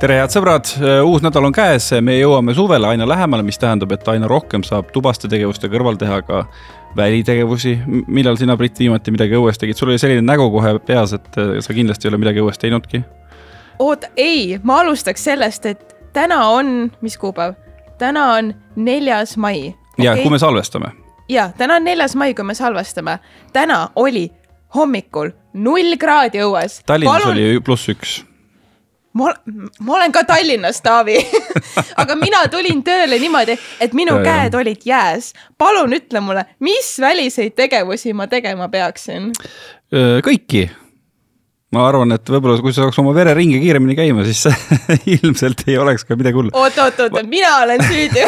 tere, head sõbrad, uus nädal on käes, me jõuame suvele aina lähemale, mis tähendab, et aina rohkem saab tubaste tegevuste kõrval teha ka välitegevusi. millal sina, Brit, viimati midagi õues tegid, sul oli selline nägu kohe peas, et sa kindlasti ei ole midagi õues teinudki. oota, ei, ma alustaks sellest, et täna on, mis kuupäev? täna on neljas mai. ja okay. kui me salvestame. ja täna on neljas mai, kui me salvestame. täna oli hommikul null kraadi õues. Tallinnas Palun... oli pluss üks ma, ma olen ka Tallinnas, Taavi aga mina tulin tööle niimoodi, et minu ja, käed ja. olid jääs. palun ütle mulle, mis väliseid tegevusi ma tegema peaksin? kõiki ma arvan, et võib-olla kui sa saaks oma vereringe kiiremini käima, siis ilmselt ei oleks ka midagi hullu. oot, oot, oot, mina olen süüdi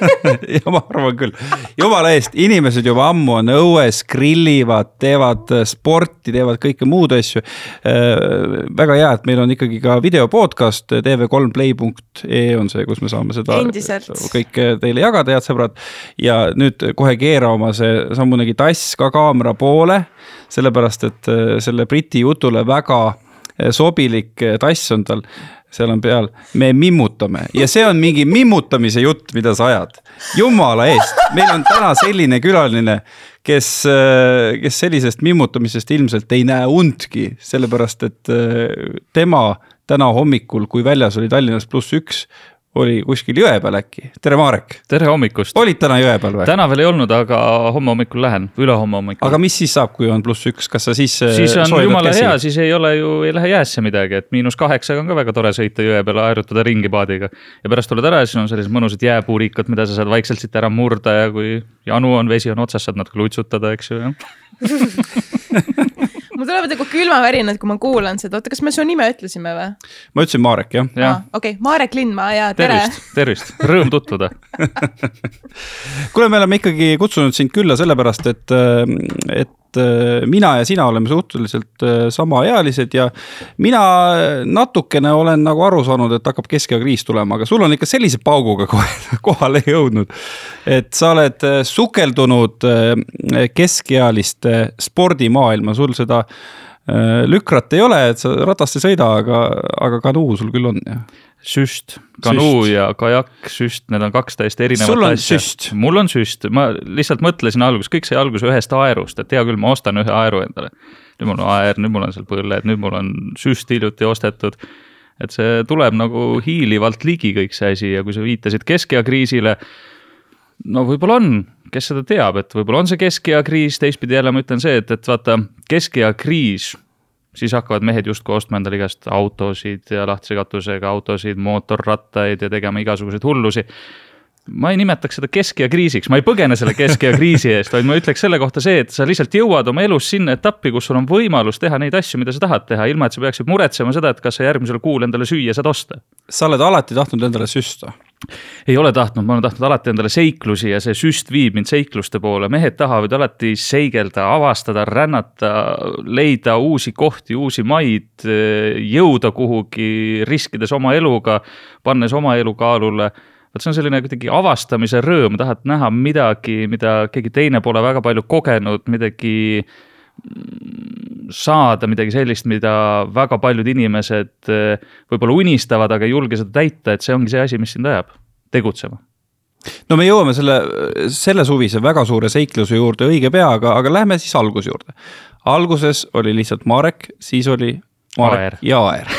ja ma arvan küll, jumala eest, inimesed juba ammu on õues, grillivad, teevad sporti, teevad kõike muud asju äh,. väga hea, et meil on ikkagi ka video podcast, tv3play.ee on see, kus me saame seda Endiselt. kõike teile jagada, head sõbrad. ja nüüd kohe keera oma see sammunegi tass ka kaamera poole sellepärast et äh, selle Briti jutule väga äh, sobilik äh, tass on tal seal on peal, me mimmutame. Ja see on mingi mimmutamise jutt, mida sa ajad. jumala eest, meil on täna selline külaline, kes, kes sellisest mimmutamisest ilmselt ei näe undki, sellepärast et tema täna hommikul, kui väljas oli Tallinnas pluss üks, oli kuskil jõe peal äkki. tere, Marek. tere hommikust. olid täna jõe peal või? täna veel ei olnud, aga homme hommikul lähen, ülehomme hommikul. aga mis siis saab, kui on pluss üks, kas sa siis? Siis on jumala käsi? hea, siis ei ole ju, ei lähe jäässe midagi, et miinus kaheksaga on ka väga tore sõita jõe peale, aerutada ringi paadiga. ja pärast tuled ära ja siis on sellised mõnusad jääpuurikad, mida sa saad vaikselt siit ära murda ja kui janu on, vesi on otsas, saad natuke lutsutada, eks ju mul tulevad nagu külmavärinad, kui ma kuulan seda, oota, kas me su nime ütlesime või? ma ütlesin Marek, jah ja.. okei okay., Marek Lindmaa ja tere. tervist, tervist, rõõm tutvuda kuule, me oleme ikkagi kutsunud sind külla sellepärast, et, et äh, mina ja sina oleme suhteliselt äh, samaealised ja mina natukene olen nagu aru saanud, et hakkab keskeakriis tulema, aga sul on ikka sellise pauguga kohe kohale jõudnud. et sa oled äh, sukeldunud keskealiste spordimaailma, sul seda lükrat ei ole, et sa ratast ei sõida, aga, aga kanuu sul küll on, jah süst, kanuu süst. ja kajak, süst, need on kaks täiesti erinevat asja. mul on süst, ma lihtsalt mõtlesin alguses, kõik sai alguse ühest aerust, et hea küll, ma ostan ühe aeru endale. nüüd mul on aer, nüüd mul on seal põlled, nüüd mul on süst hiljuti ostetud. et see tuleb nagu hiilivalt ligi kõik see asi ja kui sa viitasid keskea kriisile. no võib-olla on, kes seda teab, et võib-olla on see keskea kriis, teistpidi jälle ma ütlen see, et, et vaata, keskea kriis siis hakkavad mehed justkui ostma endale igast autosid ja lahtise katusega autosid, mootorrattaid ja tegema igasuguseid hullusi. ma ei nimetaks seda keskea kriisiks, ma ei põgene selle keskea kriisi eest, vaid ma ütleks selle kohta see, et sa lihtsalt jõuad oma elus sinna etappi, kus sul on võimalus teha neid asju, mida sa tahad teha, ilma et sa peaksid muretsema seda, et kas sa järgmisel kuul endale süüa saad osta. sa oled alati tahtnud endale süsta ei ole tahtnud, ma olen tahtnud alati endale seiklusi ja see süst viib mind seikluste poole, mehed tahavad alati seigelda, avastada, rännata, leida uusi kohti, uusi maid, jõuda kuhugi, riskides oma eluga, pannes oma elu kaalule. vot see on selline kuidagi avastamise rõõm, tahad näha midagi, mida keegi teine pole väga palju kogenud, midagi saada midagi sellist, mida väga paljud inimesed eh, võib-olla unistavad, aga ei julge seda täita, et see ongi see asi, mis sind ajab tegutsema no me jõuame selle, selle suvise väga suure seikluse juurde õige pea, aga, aga lähme siis alguse juurde. alguses oli lihtsalt Marek, siis oli Marek aer. ja Aer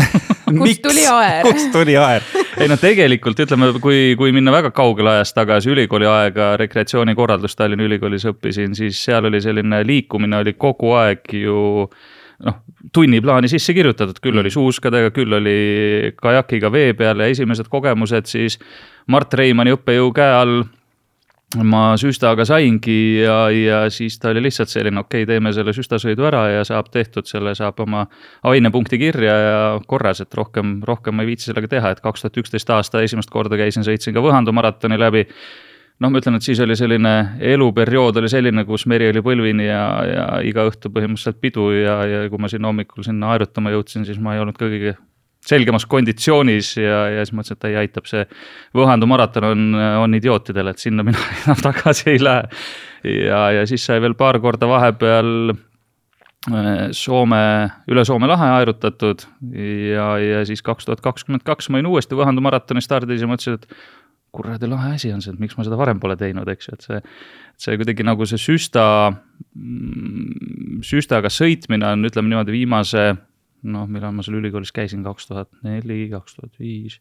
kust tuli Aer? kust tuli Aer ei no tegelikult ütleme, kui, kui minna väga kaugele ajas tagasi ülikooli aega, rekreatsioonikorraldust Tallinna Ülikoolis õppisin, siis seal oli selline liikumine oli kogu aeg ju noh, tunniplaani sisse kirjutatud, küll oli suuskadega, küll oli kajakiga vee peal ja esimesed kogemused siis Mart Reimanni õppejõu käe all ma süstaga saingi ja, ja siis ta oli lihtsalt selline, okei okay,, teeme selle süstasõidu ära ja saab tehtud, selle saab oma ainepunkti kirja ja korras, et rohkem, rohkem ma ei viitsi sellega teha, et kaks tuhat üksteist aasta esimest korda käisin, sõitsin ka Võhandu maratoni läbi. noh, ma ütlen, et siis oli selline eluperiood oli selline, kus meri oli põlvini ja, ja iga õhtu põhimõtteliselt pidu ja, ja kui ma sinna hommikul sinna aerutama jõudsin, siis ma ei olnud ka kõige selgemas konditsioonis ja, ja siis mõtlesin, et ei aitab see Võhandu maraton on, on idiootidel, et sinna mina enam tagasi ei lähe. ja, ja siis sai veel paar korda vahepeal Soome, üle Soome lahe aerutatud ja, ja siis kaks tuhat kakskümmend kaks ma olin uuesti Võhandu maratoni stardis ja mõtlesin, et kuradi lahe asi on see, et miks ma seda varem pole teinud, eks ju, et see, see kuidagi nagu see süsta, mm, süstaga sõitmine on, ütleme niimoodi, viimase noh, millal ma seal ülikoolis käisin, kaks tuhat neli, kaks tuhat viis.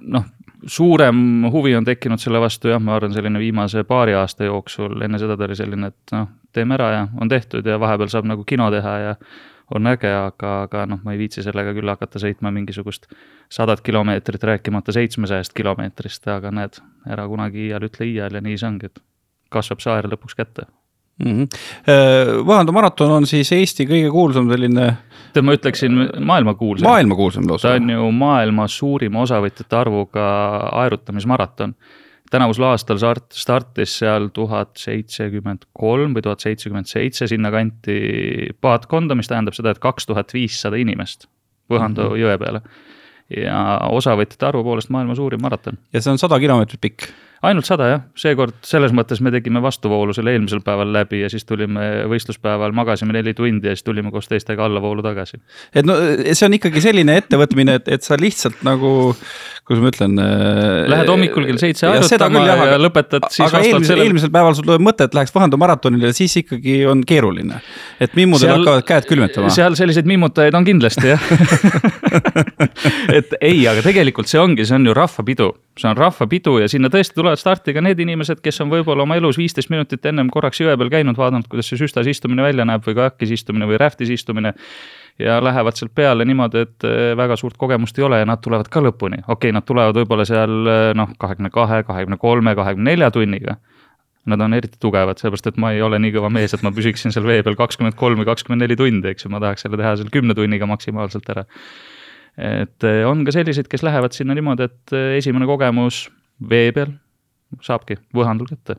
noh, suurem huvi on tekkinud selle vastu jah, ma arvan, selline viimase paari aasta jooksul, enne seda ta oli selline, et noh, teeme ära ja on tehtud ja vahepeal saab nagu kino teha ja on äge, aga, aga noh, ma ei viitsi sellega küll hakata sõitma mingisugust sadat kilomeetrit, rääkimata seitsmesajast kilomeetrist, aga näed, ära kunagi iial ütle iial ja nii see ongi, et kasvab saer lõpuks kätte mm. -hmm. Võhandu maraton on siis Eesti kõige kuulsam selline. tead, ma ütleksin maailmakuulsam. maailmakuulsam lausa. ta on ju maailma suurima osavõtjate arvuga aerutamismaraton. tänavusel aastal start, startis seal tuhat seitsekümmend kolm või tuhat seitsekümmend seitse sinnakanti paatkonda, mis tähendab seda, et kaks tuhat viissada inimest Võhandu mm -hmm. jõe peale. ja osavõtjate arvu poolest maailma suurim maraton. ja see on sada kilomeetrit pikk ainult sada jah, seekord selles mõttes me tegime vastuvoolu selle eelmisel päeval läbi ja siis tulime võistluspäeval, magasime neli tundi ja siis tulime koos teistega allavoolu tagasi. et no see on ikkagi selline ettevõtmine, et, et sa lihtsalt nagu, kuidas ma ütlen. Äh, Lähed hommikul kell seitse harjutama ja, ja lõpetad siis aga eelmisel sellele..., eelmisel päeval sul tuleb mõte, et läheks Võhandu maratonile, siis ikkagi on keeruline. et mimmudel seal, hakkavad käed külmetama. seal selliseid mimmutajaid on kindlasti jah et ei, aga tegelikult see ongi, see on ju rahvapidu see on rahvapidu ja sinna tõesti tulevad starti ka need inimesed, kes on võib-olla oma elus viisteist minutit ennem korraks jõe peal käinud, vaadanud, kuidas see süstas istumine välja näeb või kajakis istumine või räftis istumine. Ja lähevad sealt peale niimoodi, et eh, väga suurt kogemust ei ole ja nad tulevad ka lõpuni, okei okay,, nad tulevad võib-olla seal eh, noh, kahekümne kahe, kahekümne kolme, kahekümne nelja tunniga. Nad on eriti tugevad, sellepärast et ma ei ole nii kõva mees, et ma püsiksin seal vee peal kakskümmend kolm või kakskümmend neli tundi, eks ju, ma tahaks selle teha seal kümne tunniga maksimaalselt ära. Et eh, on ka selliseid, kes lähevad sinna niimoodi, et esimene kogemus vee peal saabki võhandul kätte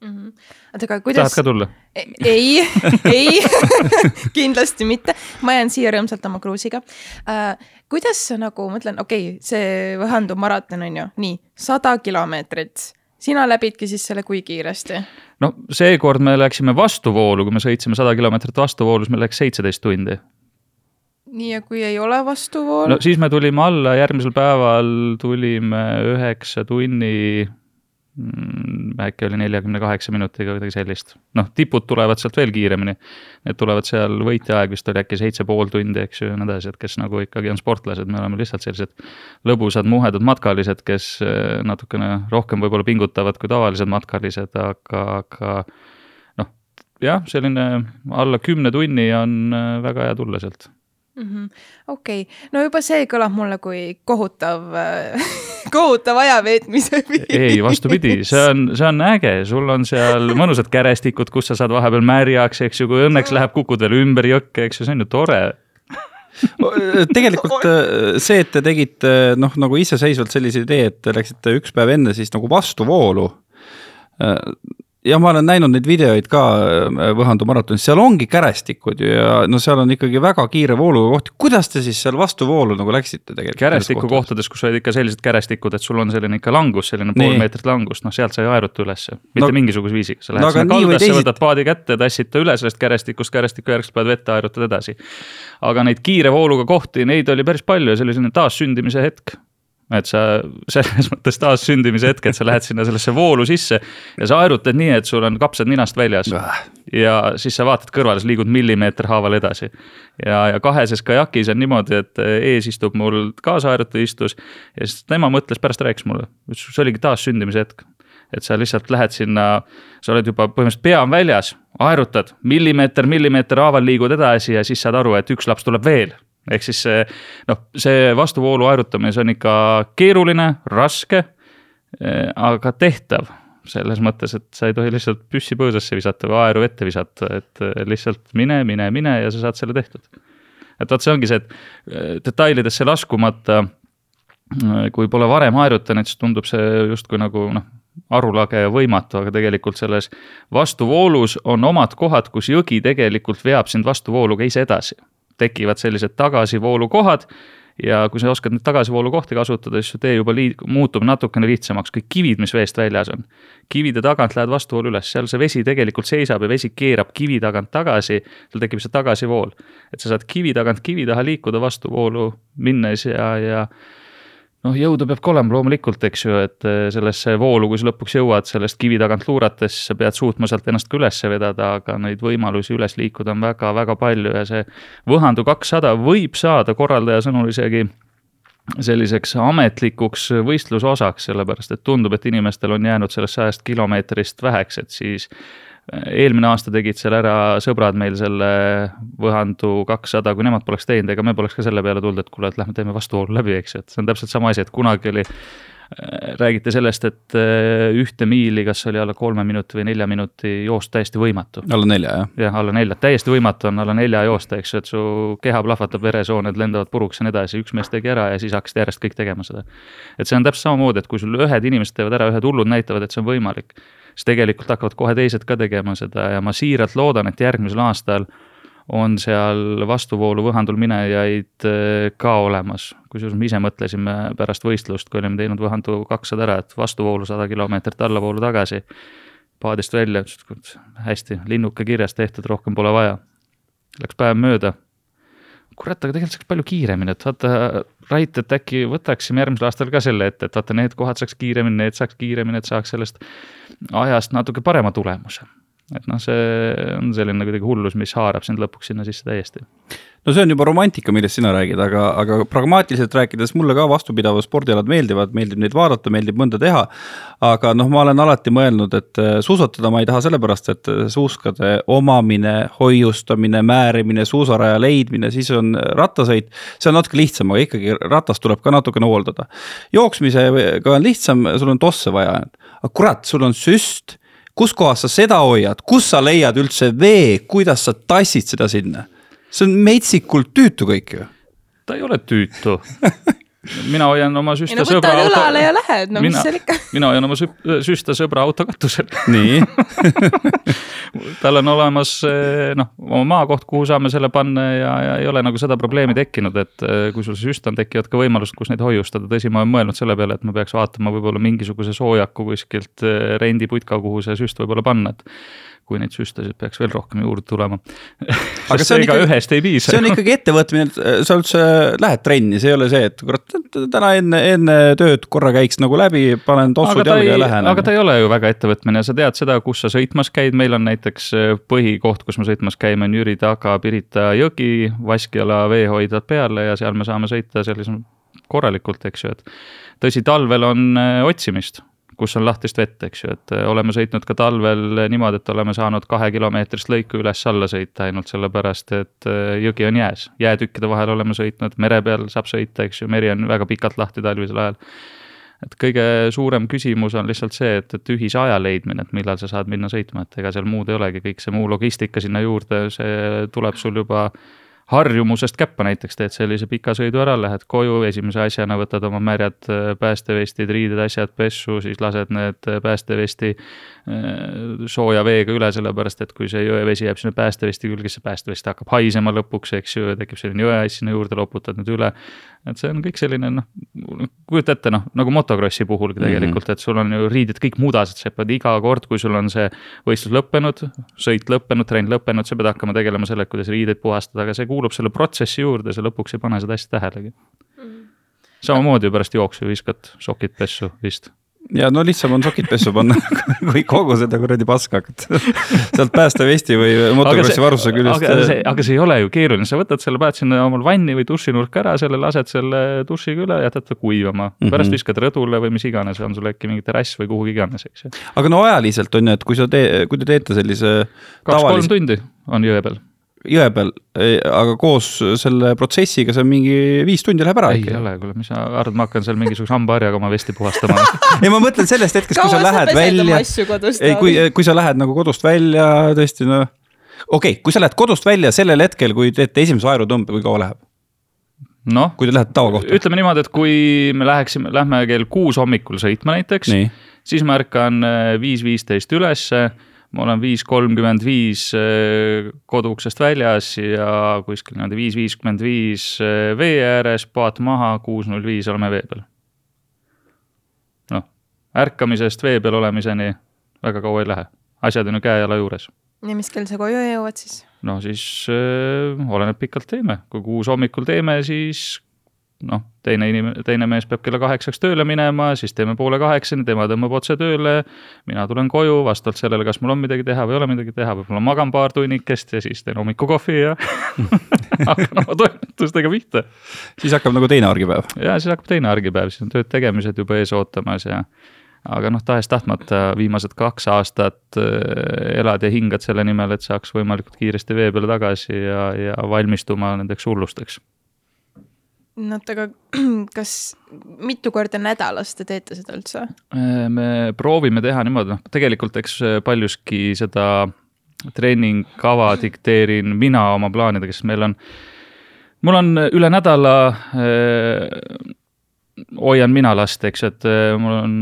mm. -hmm. oota, aga kuidas. tahad ka tulla? E-, ei, ei kindlasti mitte, ma jään siia rõõmsalt oma kruusiga uh,. kuidas sa nagu, ma ütlen, okei okay,, see Võhandu maraton on ju, nii, sada kilomeetrit sina läbidki siis selle kui kiiresti? no seekord me läksime vastuvoolu, kui me sõitsime sada kilomeetrit vastuvoolus, meil läks seitseteist tundi nii, ja kui ei ole vastuvoolu? no siis me tulime alla, järgmisel päeval tulime üheksa tunni äkki oli neljakümne kaheksa minutiga midagi sellist. noh, tipud tulevad sealt veel kiiremini. Need tulevad seal, võitjaaeg vist oli äkki seitse pool tundi, eks ju, ja nii edasi, et kes nagu ikkagi on sportlased, me oleme lihtsalt sellised lõbusad muhedad matkalised, kes eh, natukene rohkem võib-olla pingutavad kui tavalised matkalised, aga, aga noh, jah, selline alla kümne tunni on eh, väga hea tulla sealt mm -hmm.. okei okay., no juba see kõlab mulle kui kohutav kohutav aja veetmise viis. ei, vastupidi, see on, see on äge, sul on seal mõnusad kärestikud, kus sa saad vahepeal märjaks, eks ju, kui õnneks läheb, kukud veel ümber jõkke, eks ju, see on ju tore tegelikult äh, see, et te tegite noh, nagu iseseisvalt sellise idee, et te läksite üks päev enne siis nagu vastuvoolu äh, jah, ma olen näinud neid videoid ka äh, Võhandu maratonis, seal ongi kärestikud ju ja no seal on ikkagi väga kiire vooluga kohti. kuidas te siis seal vastuvoolu nagu läksite tegelikult? kärestiku kohtades, kus olid ikka sellised kärestikud, et sul on selline ikka langus, selline pool meetrit langust, noh, sealt sa ei aeruta ülesse, mitte no, mingisuguse viisiga. sa lähed no, sinna kaldasse teisid..., võtad paadi kätte, tassid ta üle sellest kärestikust, kärestiku järgselt paned vette, aerutad edasi. aga neid kiire vooluga kohti, neid oli päris palju ja see oli selline taassündimise hetk et sa selles mõttes taassündimise hetk, et sa lähed sinna sellesse voolu sisse ja sa aerutad nii, et sul on kapsad ninast väljas. ja siis sa vaatad kõrvale, sa liigud millimeeter haaval edasi. ja, ja kaheses kajakis on niimoodi, et ees istub mul kaasaerutaja istus ja siis tema mõtles, pärast rääkis mulle, see oligi taassündimise hetk et sa lihtsalt lähed sinna, sa oled juba põhimõtteliselt pea on väljas, aerutad millimeeter, millimeeter haaval liigud edasi ja siis saad aru, et üks laps tuleb veel ehk siis see noh, see vastuvoolu aerutamine, see on ikka keeruline, raske, eh, aga tehtav selles mõttes, et sa ei tohi lihtsalt püssi põõsasse visata või aeru ette visata, et eh, lihtsalt mine, mine, mine ja sa saad selle tehtud. et vot see ongi see, et eh, detailidesse laskumata, kui pole varem aerutanud, siis tundub see justkui nagu noh, arulage ja võimatu, aga tegelikult selles vastuvoolus on omad kohad, kus jõgi tegelikult veab sind vastuvooluga ise edasi tekivad sellised tagasivoolukohad ja kui sa oskad nüüd tagasivoolu kohti kasutada, siis su tee juba liid-, muutub natukene lihtsamaks, kõik kivid, mis veest väljas on. kivide tagant lähed vastuvoolu üles, seal see vesi tegelikult seisab ja vesi keerab kivi tagant tagasi, sul tekib see tagasivool. et sa saad kivi tagant kivi taha liikuda vastuvoolu minnes ja, ja noh, jõudu peab ka olema loomulikult, eks ju, et eh, sellesse voolu, kui sa lõpuks jõuad sellest kivi tagant luurates, sa pead suutma sealt ennast ka üles vedada, aga neid võimalusi üles liikuda on väga-väga palju ja see Võhandu kakssada võib saada korraldaja sõnul isegi selliseks ametlikuks võistlusosaks, sellepärast et tundub, et inimestel on jäänud sellest sajast kilomeetrist väheks, et siis eelmine aasta tegid seal ära sõbrad meil selle Võhandu kakssada, kui nemad poleks teinud, ega me poleks ka selle peale tulnud, et kuule, et lähme teeme vastuvoolu läbi, eks ju, et see on täpselt sama asi, et kunagi oli räägiti sellest, et äh, ühte miili, kas oli alla kolme minuti või nelja minuti joost täiesti võimatu. alla nelja, jah? jah, alla nelja, täiesti võimatu on alla nelja joosta, eks ju, et su keha plahvatab, veresooned lendavad puruks ja nii edasi, üks mees tegi ära ja siis hakkasid järjest kõik tegema seda. et see on täpselt samamoodi, et kui sul ühed inimesed teevad ära, ühed hullud näitavad, et see on võimalik siis tegelikult hakkavad kohe teised ka tegema seda ja ma siiralt loodan, et järgmisel aastal on seal vastuvoolu võhandul minejaid äh, ka olemas. kusjuures me ise mõtlesime pärast võistlust, kui olime teinud võhandu kakssada ära, et vastuvoolu sada kilomeetrit allavoolu tagasi. paadist välja, ütles, et hästi, linnuke kirjas tehtud, rohkem pole vaja. Läks päev mööda. Kurat, aga tegelikult saaks palju kiiremini, et vaata, Rait, et äkki võtaksime järgmisel aastal ka selle ette, et vaata, need kohad saaks kiiremini, need saaks kiiremini, et saaks sellest ajast natuke parema tulemuse. Et noh, see on selline kuidagi hullus, mis haarab sind lõpuks sinna sisse täiesti no see on juba romantika, millest sina räägid, aga, aga pragmaatiliselt rääkides mulle ka vastupidavad spordialad meeldivad, meeldib neid vaadata, meeldib mõnda teha. aga noh, ma olen alati mõelnud, et äh, suusatada ma ei taha sellepärast, et äh, suuskade omamine, hoiustamine, määrimine, suusaraja leidmine, siis on rattasõit. see on natuke lihtsam, aga ikkagi ratast tuleb ka natukene hooldada. jooksmisega on lihtsam, sul on tosse vaja, aga kurat, sul on süst kus kohas sa seda hoiad, kus sa leiad üldse vee, kuidas sa tassid seda sinna? See on metsikult tüütu kõik ju. ta ei ole tüütu mina hoian oma süsta no, sõbra auto. õlale ja lähed, no mina, mis seal ikka. mina hoian oma süsta sõbra auto katusel. nii tal on olemas eh, noh, oma maakoht, kuhu saame selle panna ja, ja ei ole nagu seda probleemi tekkinud, et eh, kui sul süst on, tekivad ka võimalused, kus neid hoiustada, tõsi, ma olen mõelnud selle peale, et ma peaks vaatama võib-olla mingisuguse soojaku kuskilt rendiputka, kuhu see süst võib-olla panna, et kui neid süstasid peaks veel rohkem juurde tulema aga see on ikka, ühest ei piisa. see on ikkagi ettevõtmine, et sa üldse lähed trenni, see ei ole see, et kurat, täna enne, enne tööd korra käiks nagu läbi, panen tossud jalga ja lähen. aga ta ei ole ju väga ettevõtmine, sa tead seda, kus sa sõitmas käid, meil on näiteks äh, põhikoht, kus me sõitmas käime, on Jüri taga Pirita jõgi, Vaskjala veehoidlad peale ja seal me saame sõita sellise korralikult, eks ju, et tõsi, talvel on äh, otsimist kus on lahtist vett, eks ju, et äh, oleme sõitnud ka talvel niimoodi, et oleme saanud kahekilomeetrist lõiku üles-alla sõita ainult sellepärast, et äh, jõgi on jääs. jäätükkide vahel oleme sõitnud, mere peal saab sõita, eks ju, meri on väga pikalt lahti talvisel ajal. et kõige suurem küsimus on lihtsalt see, et, et ühise aja leidmine, et millal sa saad minna sõitma, et ega seal muud ei olegi, kõik see muu logistika sinna juurde, see tuleb sul juba harjumusest käppa näiteks teed sellise pika sõidu ära, lähed koju, esimese asjana võtad oma märjad äh, päästevestid, riided, asjad pessu, siis lased need äh, päästevesti äh, sooja veega üle, sellepärast et kui see jõevesi jääb sinna päästevesti külge, siis see päästevest hakkab haisema lõpuks, eks ju, tekib selline jõeass sinna juurde, loputad need üle et see on kõik selline noh, kujuta ette noh, nagu motokrossi puhulgi tegelikult mm, -hmm. et sul on ju riided kõik mudased, sa pead iga kord, kui sul on see võistlus lõppenud, sõit lõppenud, trenn lõppenud, sa pead hakkama tegelema sellega, kuidas riideid puhastada, aga see kuulub selle protsessi juurde, sa lõpuks ei pane seda asja tähelegi mm. samamoodi ju pärast jooksu viskad sokid pessu vist ja no lihtsam on sokid pessu panna kui kogu seda kuradi paska hakata sealt päästevesti või motokrossi varustuse küljest. aga see, aga see ei ole ju keeruline, sa võtad selle, paned sinna omal vanni või dušinurka ära, selle lased selle dušiga üle, jätad ta kuivama mm. -hmm. pärast viskad rõdule või mis iganes, on sul äkki mingi terrass või kuhugi iganes, eks ju. aga no ajaliselt on ju, et kui sa tee, kui te teete sellise. kaks-kolm tavalis... tundi on jõe peal jõe peal, aga koos selle protsessiga see on mingi viis tundi läheb ära. ei äkki. ole, kuule, mis sa arvad, ma hakkan seal mingisuguse hambaharjaga oma vesti puhastama ei, ma mõtlen sellest hetkest, kui sa lähed välja. ei, kui, kui sa lähed nagu kodust välja tõesti noh. okei okay,, kui sa lähed kodust välja sellel hetkel, kui teete esimese aerutõmbe, kui kaua läheb? noh, kui te lähete tavakohta. ütleme niimoodi, et kui me läheksime, lähme kell kuus hommikul sõitma näiteks, siis ma ärkan äh, viis viisteist ülesse ma olen viis kolmkümmend viis koduuksest väljas ja kuskil niimoodi viis viiskümmend viis vee ääres, paat maha, kuus null viis oleme vee peal. noh, ärkamisest vee peal olemiseni väga kaua ei lähe, asjad on ju käe-jala juures. ja mis kell sa koju jõuad siis? no siis äh, oleneb pikalt teeme, kui kuus hommikul teeme, siis noh, teine inimene, teine mees peab kella kaheksaks tööle minema, siis teeme poole kaheksani, tema tõmbab otse tööle. mina tulen koju vastavalt sellele, kas mul on midagi teha või ei ole midagi teha, võib-olla magan paar tunnikest ja siis teen hommikukohvi ja hakkan oma toimetustega pihta. siis hakkab nagu teine argipäev. ja siis hakkab teine argipäev, siis on tööd tegemised juba ees ootamas ja aga noh, tahes-tahtmata viimased kaks aastat äh, elad ja hingad selle nimel, et saaks võimalikult kiiresti vee peale tagasi ja, ja valmistuma nendeks hullusteks no oota, aga kas mitu korda nädalas te teete seda üldse? Äh, me proovime teha niimoodi, noh tegelikult eks paljuski seda treeningkava dikteerin mina oma plaanidega, sest meil on, mul on üle nädala äh, hoian mina last, eks, et äh, mul on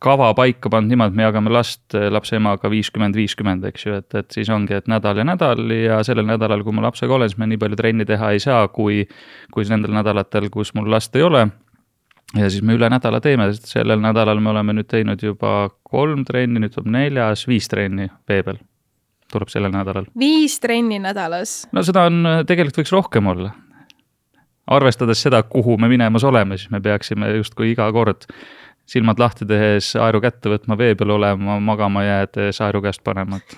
kava paika pannud niimoodi, et me jagame last lapse emaga viiskümmend, viiskümmend, eks ju, et, et siis ongi, et nädal ja nädal ja sellel nädalal, kui ma lapsega olen, siis me nii palju trenni teha ei saa, kui, kui nendel nädalatel, kus mul last ei ole. ja siis me üle nädala teeme, sest sellel nädalal me oleme nüüd teinud juba kolm trenni, nüüd tuleb neljas, viis trenni vee peal tuleb sellel nädalal. viis trenni nädalas? no seda on, tegelikult võiks rohkem olla arvestades seda, kuhu me minemas oleme, siis me peaksime justkui iga kord silmad lahti tehes aeru kätte võtma, vee peal olema, magama jäädes aeru käest panema, et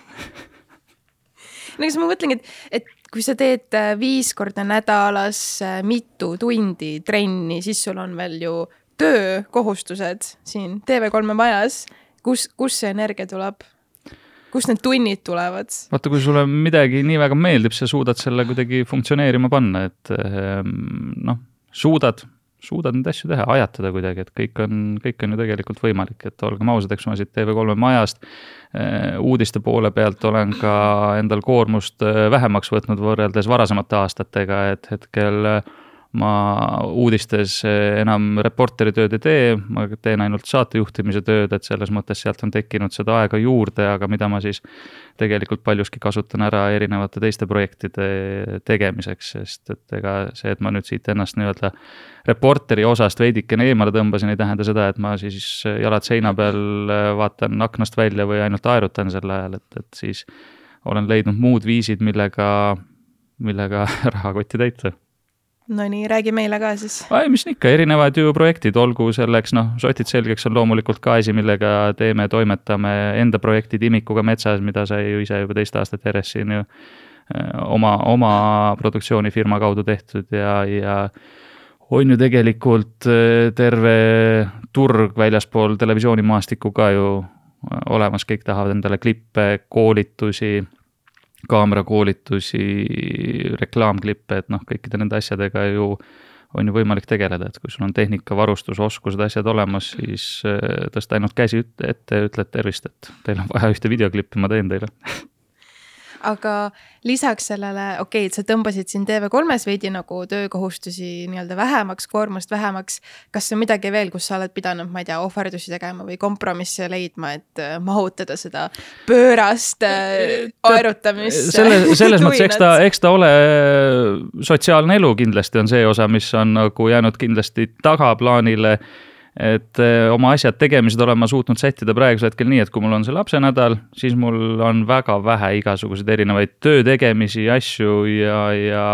no kas ma mõtlengi, et, et kui sa teed äh, viis korda nädalas äh, mitu tundi trenni, siis sul on veel ju töökohustused siin TV3-e majas. kus, kust see energia tuleb? kust need tunnid tulevad? vaata, kui sulle midagi nii väga meeldib, sa suudad selle kuidagi funktsioneerima panna, et ehm, noh, suudad suudad neid asju teha, ajatada kuidagi, et kõik on, kõik on ju tegelikult võimalik, et olgem ausad, eks ma siit TV3 majast äh, uudiste poole pealt olen ka endal koormust äh, vähemaks võtnud võrreldes varasemate aastatega, et hetkel äh, ma uudistes enam reporteri tööd ei tee, ma teen ainult saatejuhtimise tööd, et selles mõttes sealt on tekkinud seda aega juurde, aga mida ma siis tegelikult paljuski kasutan ära erinevate teiste projektide tegemiseks, sest et ega see, et ma nüüd siit ennast nii-öelda reporteri osast veidikene eemale tõmbasin, ei tähenda seda, et ma siis jalad seina peal vaatan aknast välja või ainult aerutan sel ajal, et, et siis olen leidnud muud viisid, millega, millega rahakotti täita Nonii, räägi meile ka siis. ei, mis ikka, erinevad ju projektid, olgu selleks noh, sotid selgeks on loomulikult ka asi, millega teeme, toimetame, enda projektid imikuga metsas, mida sai ju ise juba teist aastat järjest siin ju äh, oma, oma produktsioonifirma kaudu tehtud ja, ja on ju tegelikult äh, terve turg väljaspool televisioonimaastikku ka ju äh, olemas, kõik tahavad endale klippe, koolitusi kaamerakoolitusi, reklaamklippe, et noh, kõikide nende asjadega ju on ju võimalik tegeleda, et kui sul on tehnika, varustus, oskused, asjad olemas, siis äh, tõsta ainult käsi ette ütled tervist, et teil on vaja ühte videoklippi, ma teen teile aga lisaks sellele, okei okay,, et sa tõmbasid siin TV3-s veidi nagu töökohustusi nii-öelda vähemaks, koormust vähemaks. kas on midagi veel, kus sa oled pidanud, ma ei tea, ohverdusi tegema või kompromisse leidma, et äh, mahutada seda pöörast äh, aerutamist? selle, selles mõttes, eks ta, eks ta ole sotsiaalne elu kindlasti on see osa, mis on nagu jäänud kindlasti tagaplaanile et eh, oma asjad, tegemised olen ma suutnud sättida praegusel hetkel nii, et kui mul on see lapsenädal, siis mul on väga vähe igasuguseid erinevaid töö tegemisi, asju ja, ja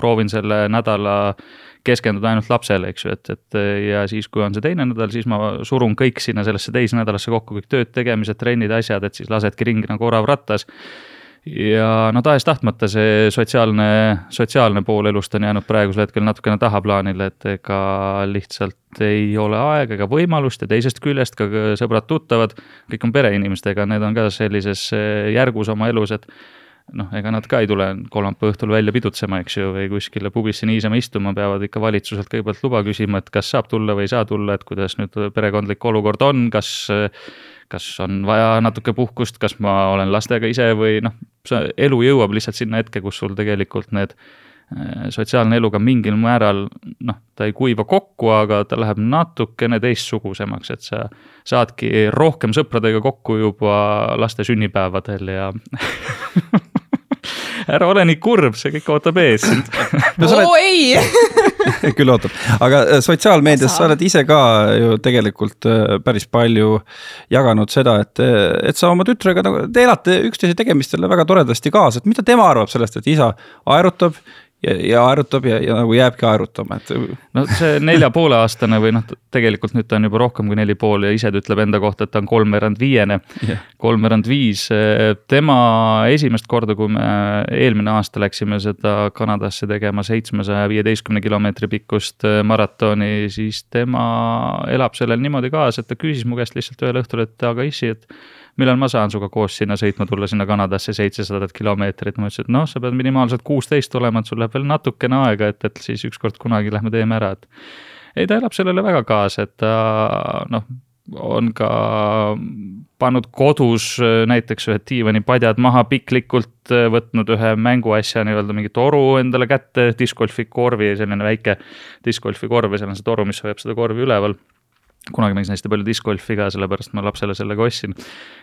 proovin selle nädala keskenduda ainult lapsele, eks ju, et, et ja siis, kui on see teine nädal, siis ma surun kõik sinna sellesse teise nädalasse kokku, kõik tööd, tegemised, trennid, asjad, et siis lasedki ringi nagu orav rattas ja no tahes-tahtmata see sotsiaalne, sotsiaalne pool elust on jäänud praegusel hetkel natukene tahaplaanile, et ega lihtsalt ei ole aega ega võimalust ja teisest küljest ka sõbrad-tuttavad, kõik on pereinimestega, need on ka sellises järgus oma elus, et noh, ega nad ka ei tule kolmapäeva õhtul välja pidutsema, eks ju, või kuskile pubisse niisama istuma, peavad ikka valitsuselt kõigepealt luba küsima, et kas saab tulla või ei saa tulla, et kuidas nüüd perekondlik olukord on, kas kas on vaja natuke puhkust, kas ma olen lastega ise või noh, elu jõuab lihtsalt sinna hetke, kus sul tegelikult need sotsiaalne elu ka mingil määral noh, ta ei kuiva kokku, aga ta läheb natukene teistsugusemaks, et sa saadki rohkem sõpradega kokku juba laste sünnipäevadel ja ära ole nii kurb, see kõik ootab ees sind. No, oo oled... ei küll ootab, aga äh, sotsiaalmeedias sa oled ise ka ju tegelikult äh, päris palju jaganud seda, et, et sa oma tütrega nagu, te elate üksteise tegemistele väga toredasti kaasa, et mida tema arvab sellest, et isa aerutab ja, ja aerutab ja, ja nagu jääbki aerutama, et. no see nelja poole aastane või noh, tegelikult nüüd ta on juba rohkem kui neli pool ja ise ta ütleb enda kohta, et ta on kolmveerand viiene yeah., kolmveerand viis. tema esimest korda, kui me eelmine aasta läksime seda Kanadasse tegema seitsmesaja viieteistkümne kilomeetri pikkust maratoni, siis tema elab sellel niimoodi kaasa, et ta küsis mu käest lihtsalt ühel õhtul, et aga issi, et millal ma saan sinuga koos sinna sõitma tulla, sinna Kanadasse seitsesadat kilomeetrit, ma ütlesin, et noh, sa pead minimaalselt kuusteist olema, et sul läheb veel natukene aega, et, et siis ükskord kunagi lähme teeme ära, et. ei, ta elab sellele väga kaasa, et ta noh, on ka pannud kodus näiteks ühed diivanipadjad maha piklikult, võtnud ühe mänguasja nii-öelda mingi toru endale kätte, discgolfi korvi, selline väike discgolfi korv ja seal on see toru, mis hoiab seda korvi üleval kunagi mängisin hästi palju discgolfi ka, sellepärast ma lapsele selle ka ostsin,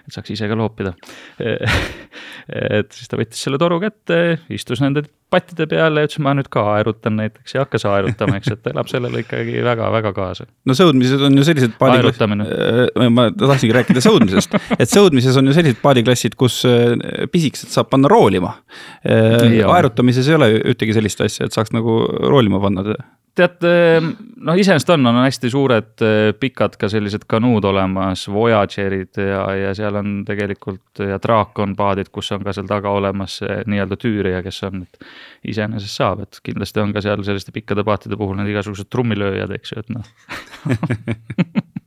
et saaks ise ka loopida et siis ta võttis selle toru kätte, istus nende pattide peale ja ütles, ma nüüd ka aerutan näiteks ja hakkas aerutama, eks, et elab sellele ikkagi väga-väga kaasa. no sõudmised on ju sellised aerutamine. Äh, ma tahtsingi rääkida sõudmisest, et sõudmises on ju sellised paadiklassid, kus äh, pisikesed saab panna roolima. Äh, aerutamises ei ole ühtegi sellist asja, et saaks nagu roolima panna tead, ehm, noh, iseenesest on, on hästi suured eh, pikad ka sellised kanuud olemas, Voyagerid ja, ja seal on tegelikult ja Draakon paadid, kus on ka seal taga olemas nii-öelda tüürija, kes on, et iseenesest saab, et kindlasti on ka seal selliste pikkade paatide puhul need igasugused trummilööjad, eks ju, et noh.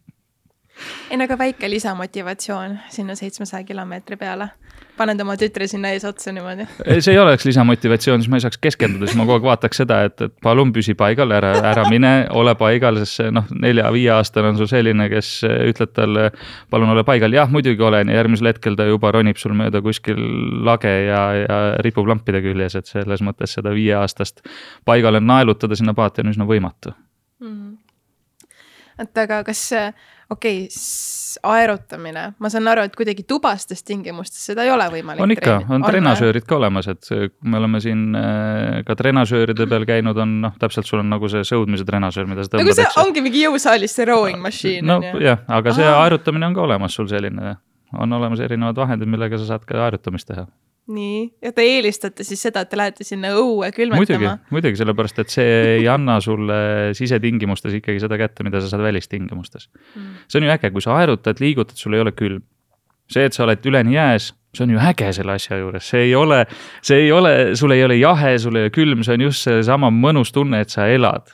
Ei no aga väike lisamotivatsioon sinna seitsmesaja kilomeetri peale paned oma tütre sinna eesotsa niimoodi. see ei oleks lisamotivatsioon, siis ma ei saaks keskenduda, siis ma kogu aeg vaataks seda, et, et palun püsi paigal, ära, ära mine, ole paigal, sest see noh, nelja-viieaastane on sul selline, kes ütled talle, palun ole paigal, jah, muidugi olen. Ja järgmisel hetkel ta juba ronib sul mööda kuskil lage ja, ja ripub lampide küljes, et selles mõttes seda viieaastast paigale naelutada sinna paati on üsna võimatu. Mm.. et aga kas okei okay,, aerutamine, ma saan aru, et kuidagi tubastes tingimustes seda ei ole võimalik. on ikka, on trenažöörid ka olemas, et kui me oleme siin äh, ka trenažööride peal käinud, on noh, täpselt sul on nagu see sõudmise trenažöör, mida sa tõmbad. nagu see ongi mingi jõusaalis see rowing machine. no jah, aga see Aha. aerutamine on ka olemas sul selline, on olemas erinevad vahendid, millega sa saad ka aerutamist teha nii, ja te eelistate siis seda, et te lähete sinna õue külmetama? muidugi, muidugi, sellepärast et see ei anna sulle sisetingimustes ikkagi seda kätte, mida sa saad välistingimustes mm.. see on ju äge, kui sa aerutad, liigutad, sul ei ole külm. see, et sa oled üleni jääs, see on ju äge selle asja juures, see ei ole, see ei ole, sul ei ole jahe, sul ei ole külm, see on just seesama mõnus tunne, et sa elad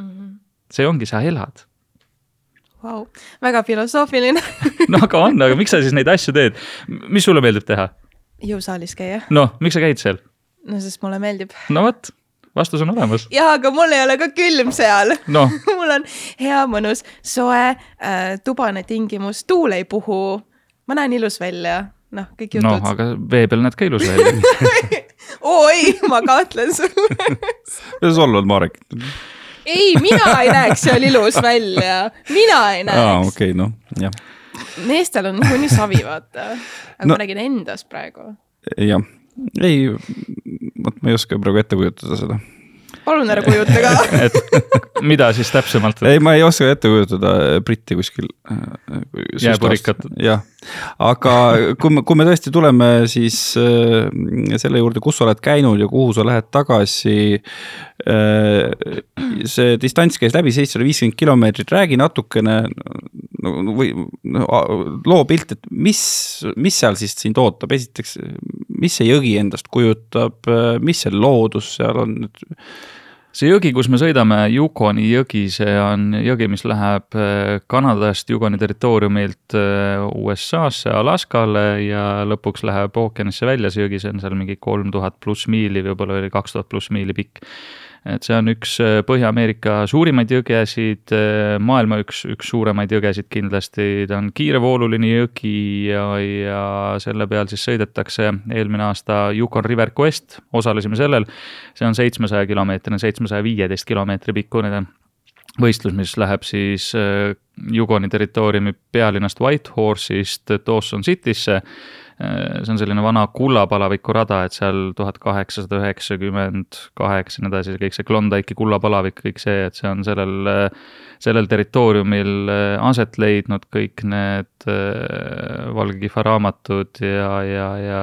mm. see ongi, sa elad Vau, väga filosoofiline no aga on, aga miks sa siis neid asju teed, mis sulle meeldib teha? Jõusaalis käia. noh, miks sa käid seal? no sest mulle meeldib. no vot, vastus on olemas. jaa, aga mul ei ole ka külm seal no. mul on hea, mõnus, soe äh,, tubane tingimus, tuul ei puhu. ma näen ilus välja, noh, kõik jutud. noh, aga vee peal näed ka ilus välja oi, ma kahtlen sulle sa solvad Marek? ei, mina ei näeks seal ilus välja, mina ei näeks. aa, okei okay,, noh, jah meestel on niikuinii savi, vaata. aga no, ma räägin endast praegu. jah, ei, vot ma ei oska praegu ette kujutada seda palun ära kujuta ka et mida siis täpsemalt? ei, ma ei oska ette kujutada Britti kuskil. Äh, jääpurikat. jah, aga kui me, kui me tõesti tuleme siis äh, selle juurde, kus sa oled käinud ja kuhu sa lähed tagasi. Äh, see distants käis läbi seitsesada viiskümmend kilomeetrit, räägi natukene no, või no, loo pilt, et mis, mis seal siis sind ootab, esiteks, mis see jõgi endast kujutab, mis see loodus seal on? See jõgi, kus me sõidame, Yukoni jõgi, see on jõgi, mis läheb äh, Kanadast Yukoni territooriumilt äh, USA-sse, Alaskale ja lõpuks läheb ookeanisse välja, see jõgi, see on seal mingi kolm tuhat pluss miili, võib-olla oli kaks tuhat pluss miili pikk et see on üks äh, Põhja-Ameerika suurimaid jõgesid, maailma üks, üks suuremaid jõgesid kindlasti, ta on kiirevooluline jõgi ja, ja selle peal siis sõidetakse eelmine aasta Yukon River Quest, osalesime sellel. see on seitsmesaja kilomeetrine, seitsmesaja viieteist kilomeetri pikkune võistlus, mis läheb siis Yukoni territooriumi pealinnast Whitehorse'ist Dawson City'sse Äh, see on selline vana kullapalaviku rada, et seal tuhat kaheksasada üheksakümmend kaheksa ja nii edasi, kõik see Klondike'i kullapalavik, kõik see, et see on sellel, sellel territooriumil äh, aset leidnud kõik need äh, Valge kihva raamatud ja, ja, ja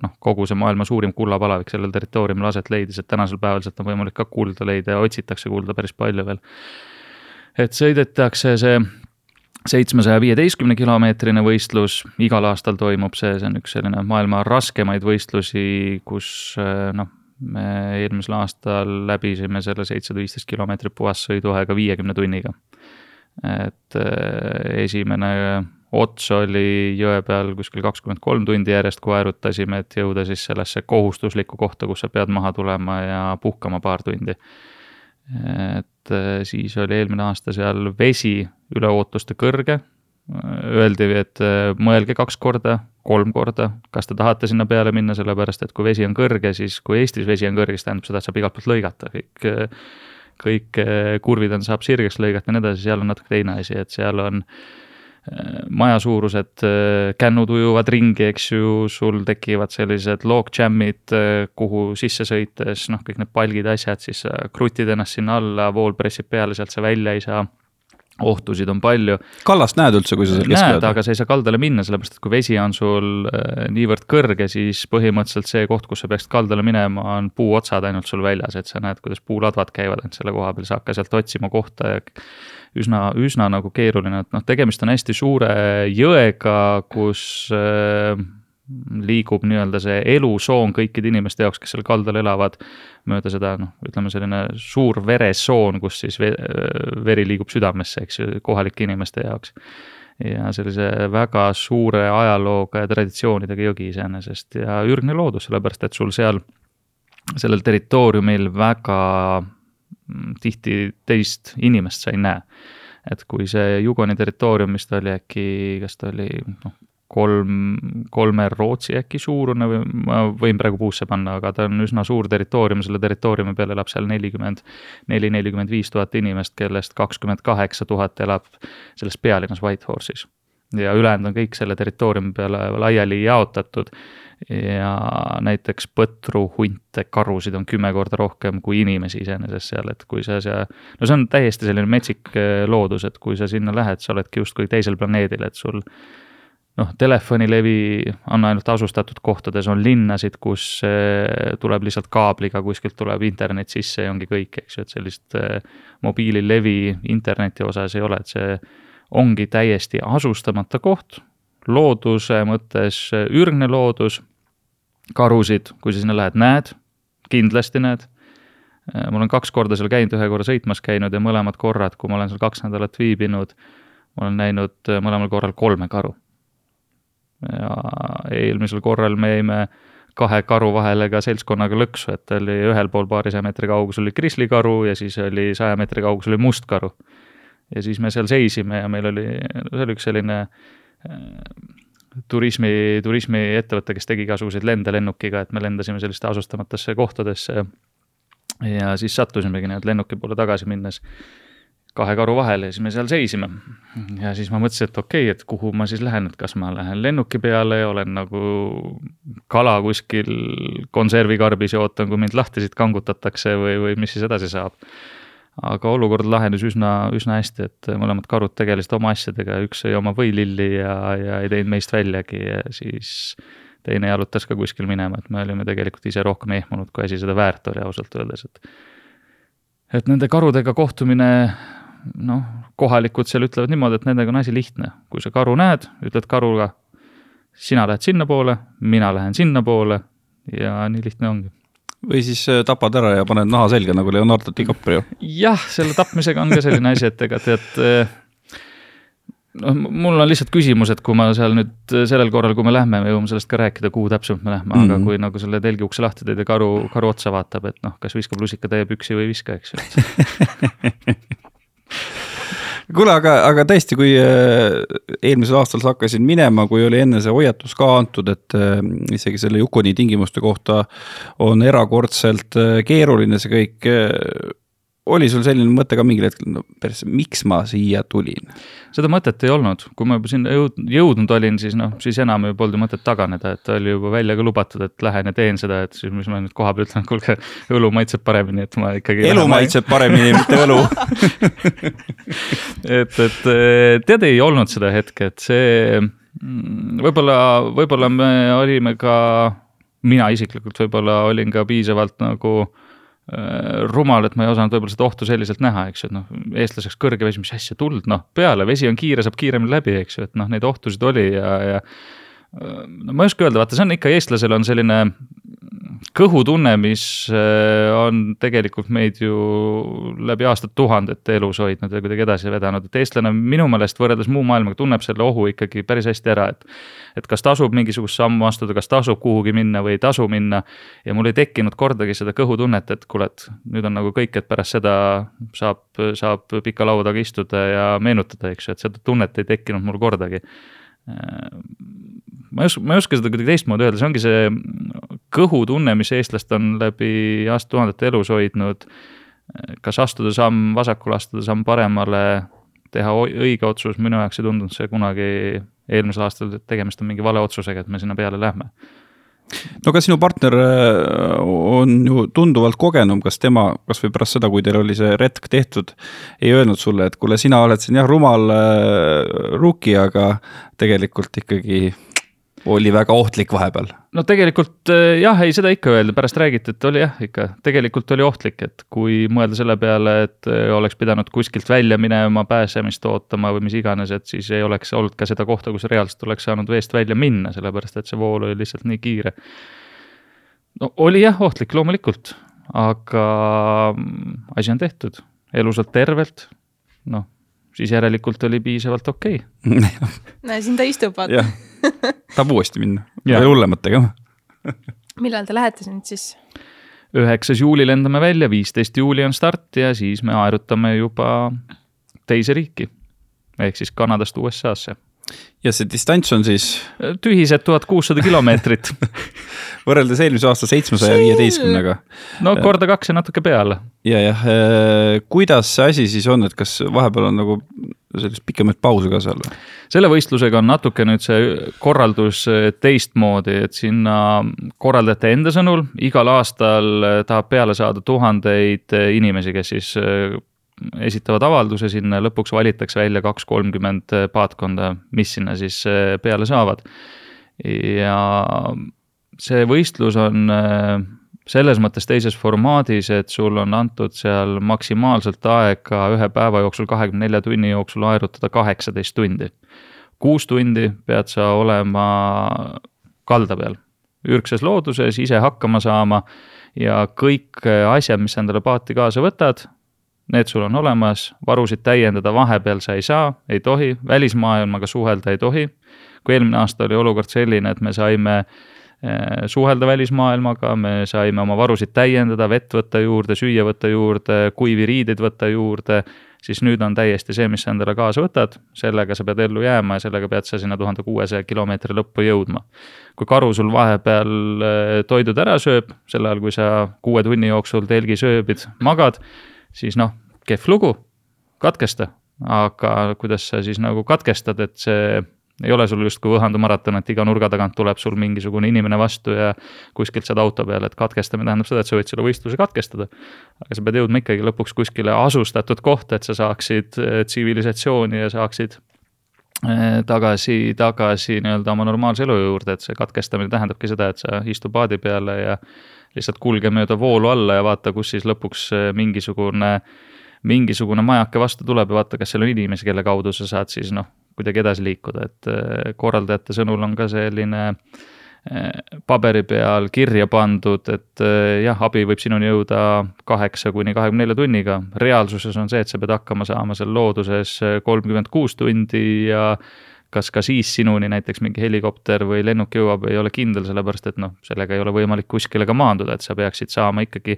noh, kogu see maailma suurim kullapalavik sellel territooriumil aset leidis, et tänasel päeval sealt on võimalik ka kulda leida ja otsitakse kulda päris palju veel. et sõidetakse see seitsmesaja viieteistkümne kilomeetrine võistlus, igal aastal toimub see, see on üks selline maailma raskemaid võistlusi, kus eh, noh, me eelmisel aastal läbisime selle seitsesada viisteist kilomeetrit puhassõiduaega viiekümne tunniga. et eh, esimene ots oli jõe peal kuskil kakskümmend kolm tundi järjest, kui aerutasime, et jõuda siis sellesse kohustuslikku kohta, kus sa pead maha tulema ja puhkama paar tundi. Et eh, siis oli eelmine aasta seal vesi üle ootuste kõrge. Öeldi, et äh, mõelge kaks korda, kolm korda, kas te tahate sinna peale minna, sellepärast et kui vesi on kõrge, siis kui Eestis vesi on kõrge, siis tähendab seda, et saab igalt poolt lõigata, kõik, kõik äh, kurvid on, saab sirgeks lõigata ja nii edasi, seal on natuke teine asi, et seal on äh, maja suurused kännud ujuvad ringi, eks ju, sul tekivad sellised log jam'id, kuhu sisse sõites, noh, kõik need palgid, asjad, siis sa krutid ennast sinna alla, vool pressib peale, sealt sa välja ei saa ohtusid on palju. kallast näed üldse, kui sa seal keskel oled? aga sa ei saa kaldale minna, sellepärast et kui vesi on sul äh, niivõrd kõrge, siis põhimõtteliselt see koht, kus sa peaksid kaldale minema, on puuotsad ainult sul väljas, et sa näed, kuidas puuladvad käivad ainult selle koha peal, sa hakka sealt otsima kohta ja üsna, üsna nagu keeruline, et noh, tegemist on hästi suure jõega, kus äh, liigub nii-öelda see elusoon kõikide inimeste jaoks, kes seal kaldal elavad, mööda seda noh, ütleme selline suur veresoon, kus siis veri liigub südamesse, eks ju, kohalike inimeste jaoks. ja sellise väga suure ajalooga ja traditsioonidega jõgi iseenesest ja ürgne loodus, sellepärast et sul seal, sellel territooriumil väga tihti teist inimest sa ei näe et kui see Jugoni territoorium, mis ta oli äkki, kas ta oli noh, kolm, kolme Rootsi äkki suurune või ma võin praegu puusse panna, aga ta on üsna suur territoorium, selle territooriumi peal elab seal nelikümmend neli, nelikümmend viis tuhat inimest, kellest kakskümmend kaheksa tuhat elab selles pealinnas Whitehorse'is. Ja ülejäänud on kõik selle territooriumi peale laiali jaotatud. ja näiteks põtru, hunte, karusid on kümme korda rohkem kui inimesi iseenesest seal, et kui sa seal, no see on täiesti selline metsik eh, loodus, et kui sa sinna lähed, sa oledki justkui teisel planeedil, et sul noh, telefonilevi on ainult asustatud kohtades, on linnasid, kus eh, tuleb lihtsalt kaabliga, kuskilt tuleb internet sisse ja ongi kõik, eks ju, et sellist eh, mobiililevi interneti osas ei ole, et see ongi täiesti asustamata koht, looduse mõttes ürgne loodus, karusid, kui sa sinna lähed, näed, kindlasti näed. Eh, ma olen kaks korda seal käinud, ühe korra sõitmas käinud ja mõlemad korrad, kui ma olen seal kaks nädalat viibinud, ma olen näinud mõlemal korral kolme karu ja eelmisel korral me jäime kahe karu vahele ka seltskonnaga lõksu, et oli ühel pool paarisaja meetri kaugusel oli krislikaru ja siis oli saja meetri kaugusel oli mustkaru. Ja siis me seal seisime ja meil oli, see oli üks selline äh, turismi, turismiettevõte, kes tegi igasuguseid lende lennukiga, et me lendasime selliste asustamatesse kohtadesse. ja siis sattusimegi nii-öelda lennuki poole tagasi minnes kahe karu vahele ja siis me seal seisime. ja siis ma mõtlesin, et okei okay,, et kuhu ma siis lähen, et kas ma lähen lennuki peale ja olen nagu kala kuskil konservikarbis ja ootan, kui mind lahti siit kangutatakse või, või mis siis edasi saab. Aga olukord lahenes üsna, üsna hästi, et mõlemad karud tegelesid oma asjadega, üks sõi oma võililli ja, ja ei teinud meist väljagi ja siis teine jalutas ka kuskil minema, et me olime tegelikult ise rohkem ehmunud, kui asi seda väärt oli ausalt öeldes, et et nende karudega kohtumine noh, kohalikud seal ütlevad niimoodi, et nendega on asi lihtne. kui sa karu näed, ütled karuga, sina lähed sinnapoole, mina lähen sinnapoole ja nii lihtne ongi või siis äh, tapad ära ja paned naha selga nagu Leonardo DiCaprio. jah, selle tapmisega on ka selline asi, et ega tead, äh, noh, mul on lihtsalt küsimus, et kui ma seal nüüd sellel korral, kui me lähme, me jõuame sellest ka rääkida, kuhu täpsemalt me lähme mm, -hmm. aga mhm. kui nagu selle telgi ukse lahti teed ja karu, karu otsa vaatab, et noh, kas viskab lusikatäie püksi või ei viska, eks ju kuule, aga, aga tõesti, kui äh, eelmisel aastal sa hakkasid minema, kui oli enne see hoiatus ka antud, et äh, isegi selle Yukoni tingimuste kohta on erakordselt äh, keeruline see kõik oli sul selline mõte ka mingil hetkel, no persse, miks ma siia tulin? seda mõtet ei olnud, kui ma juba sinna jõud-, jõudnud olin, siis noh, siis enam ju polnud mõtet taganeda, et oli juba välja ka lubatud, et lähen ja teen seda, et siis mis ma nüüd kohapeal ütlen, kuulge, õlu maitseb paremini, et ma ikkagi. elu maitseb paremini, mitte õlu et, et tead, ei olnud seda hetke, et see mm, võib-olla, võib-olla me olime ka, mina isiklikult võib-olla olin ka piisavalt nagu rumal, et ma ei osanud võib-olla seda ohtu selliselt näha, eks ju, et noh, eestlaseks kõrge vesi, mis asja, tuld, noh, peale, vesi on kiire, saab kiiremini läbi, eks ju, et noh, neid ohtusid oli ja, ja no ma ei oska öelda, vaata, see on ikka, eestlasel on selline kõhutunne, mis äh, on tegelikult meid ju läbi aastatuhandete elus hoidnud ja kuidagi edasi vedanud, et eestlane minu meelest võrreldes muu maailmaga tunneb selle ohu ikkagi päris hästi ära, et et kas tasub mingisugust sammu astuda, kas tasub kuhugi minna või ei tasu minna. ja mul ei tekkinud kordagi seda kõhutunnet, et kuule, et nüüd on nagu kõik, et pärast seda saab, saab pika laua taga istuda ja meenutada, eks ju, et seda tunnet ei tekkinud mul kordagi ma ei oska, ma ei oska seda kuidagi teistmoodi öelda, see ongi see kõhutunne, mis eestlast on läbi aastatuhandete elus hoidnud. kas astuda samm vasakule, astuda samm paremale, teha õige otsus, minu jaoks ei tundunud see kunagi eelmisel aastal, et tegemist on mingi vale otsusega, et me sinna peale lähme no aga sinu partner äh, on ju tunduvalt kogenum, kas tema, kasvõi pärast seda, kui teil oli see retk tehtud, ei öelnud sulle, et kuule, sina oled siin jah, rumal äh, rookie, aga tegelikult ikkagi oli väga ohtlik vahepeal. no tegelikult äh, jah, ei seda ikka öelda, pärast räägiti, et oli jah, ikka tegelikult oli ohtlik, et kui mõelda selle peale, et äh, oleks pidanud kuskilt välja minema, pääsemist ootama või mis iganes, et siis ei oleks olnud ka seda kohta, kus reaalselt oleks saanud veest välja minna, sellepärast et see vool oli lihtsalt nii kiire. no oli jah ohtlik, loomulikult, aga mm, asi on tehtud, elusalt tervelt, noh siis järelikult oli piisavalt okei okay. näe, siin ta istub, vaata. tahab uuesti minna, veel hullemat tegema millal te lähete nüüd siis? üheksas juuli lendame välja, viisteist juuli on start ja siis me aerutame juba teise riiki. ehk siis Kanadast USA-sse. Ja see distants on siis? tühised tuhat kuussada kilomeetrit võrreldes eelmise aasta seitsmesaja viieteistkümnega. no korda kaks ja natuke peale. ja, jah, äh, kuidas see asi siis on, et kas vahepeal on nagu sellist pikemat pausi ka seal? selle võistlusega on natuke nüüd see korraldus äh, teistmoodi, et sinna korraldajate enda sõnul igal aastal äh, tahab peale saada tuhandeid inimesi, kes siis esitavad avalduse sinna, lõpuks valitakse välja kaks, kolmkümmend paatkonda, mis sinna siis peale saavad. ja see võistlus on äh, selles mõttes teises formaadis, et sul on antud seal maksimaalselt aega ühe päeva jooksul, kahekümne nelja tunni jooksul aerutada kaheksateist tundi. kuus tundi pead sa olema kalda peal, ürgses looduses, ise hakkama saama ja kõik asjad, mis sa endale paati kaasa võtad, need sul on olemas, varusid täiendada vahepeal sa ei saa, ei tohi, välismaailmaga suhelda ei tohi. kui eelmine aasta oli olukord selline, et me saime Äh, suhelda välismaailmaga, me saime oma varusid täiendada, vett võtta juurde, süüa võtta juurde, kuivi riideid võtta juurde, siis nüüd on täiesti see, mis sa endale kaasa võtad, sellega sa pead ellu jääma ja sellega pead sa sinna tuhande kuuesaja kilomeetri lõppu jõudma. kui karu sul vahepeal äh, toidud ära sööb, sel ajal kui sa kuue tunni jooksul telgis ööbid, magad, siis noh, kehv lugu, katkesta. aga kuidas sa siis nagu katkestad, et see ei ole sul justkui Võhandu maraton, et iga nurga tagant tuleb sul mingisugune inimene vastu ja kuskilt saad auto peale, et katkestamine tähendab seda, et sa võid selle võistluse katkestada. aga sa pead jõudma ikkagi lõpuks kuskile asustatud kohta, et sa saaksid eh, tsivilisatsiooni ja saaksid eh, tagasi, tagasi nii-öelda oma normaalse elu juurde, et see katkestamine tähendabki seda, et sa istu paadi peale ja lihtsalt kulge mööda voolu alla ja vaata, kus siis lõpuks eh, mingisugune mingisugune majake vastu tuleb ja vaata, kas seal on inimesi, kelle kaudu sa saad siis noh, kuidagi edasi liikuda, et äh, korraldajate sõnul on ka selline paberi peal kirja pandud, et jah, abi võib sinuni jõuda kaheksa kuni kahekümne nelja tunniga. reaalsuses on see, et sa pead hakkama saama seal looduses kolmkümmend kuus tundi ja kas ka siis sinuni näiteks mingi helikopter või lennuk jõuab, ei ole kindel, sellepärast et noh, sellega ei ole võimalik kuskile ka maanduda, et sa peaksid saama ikkagi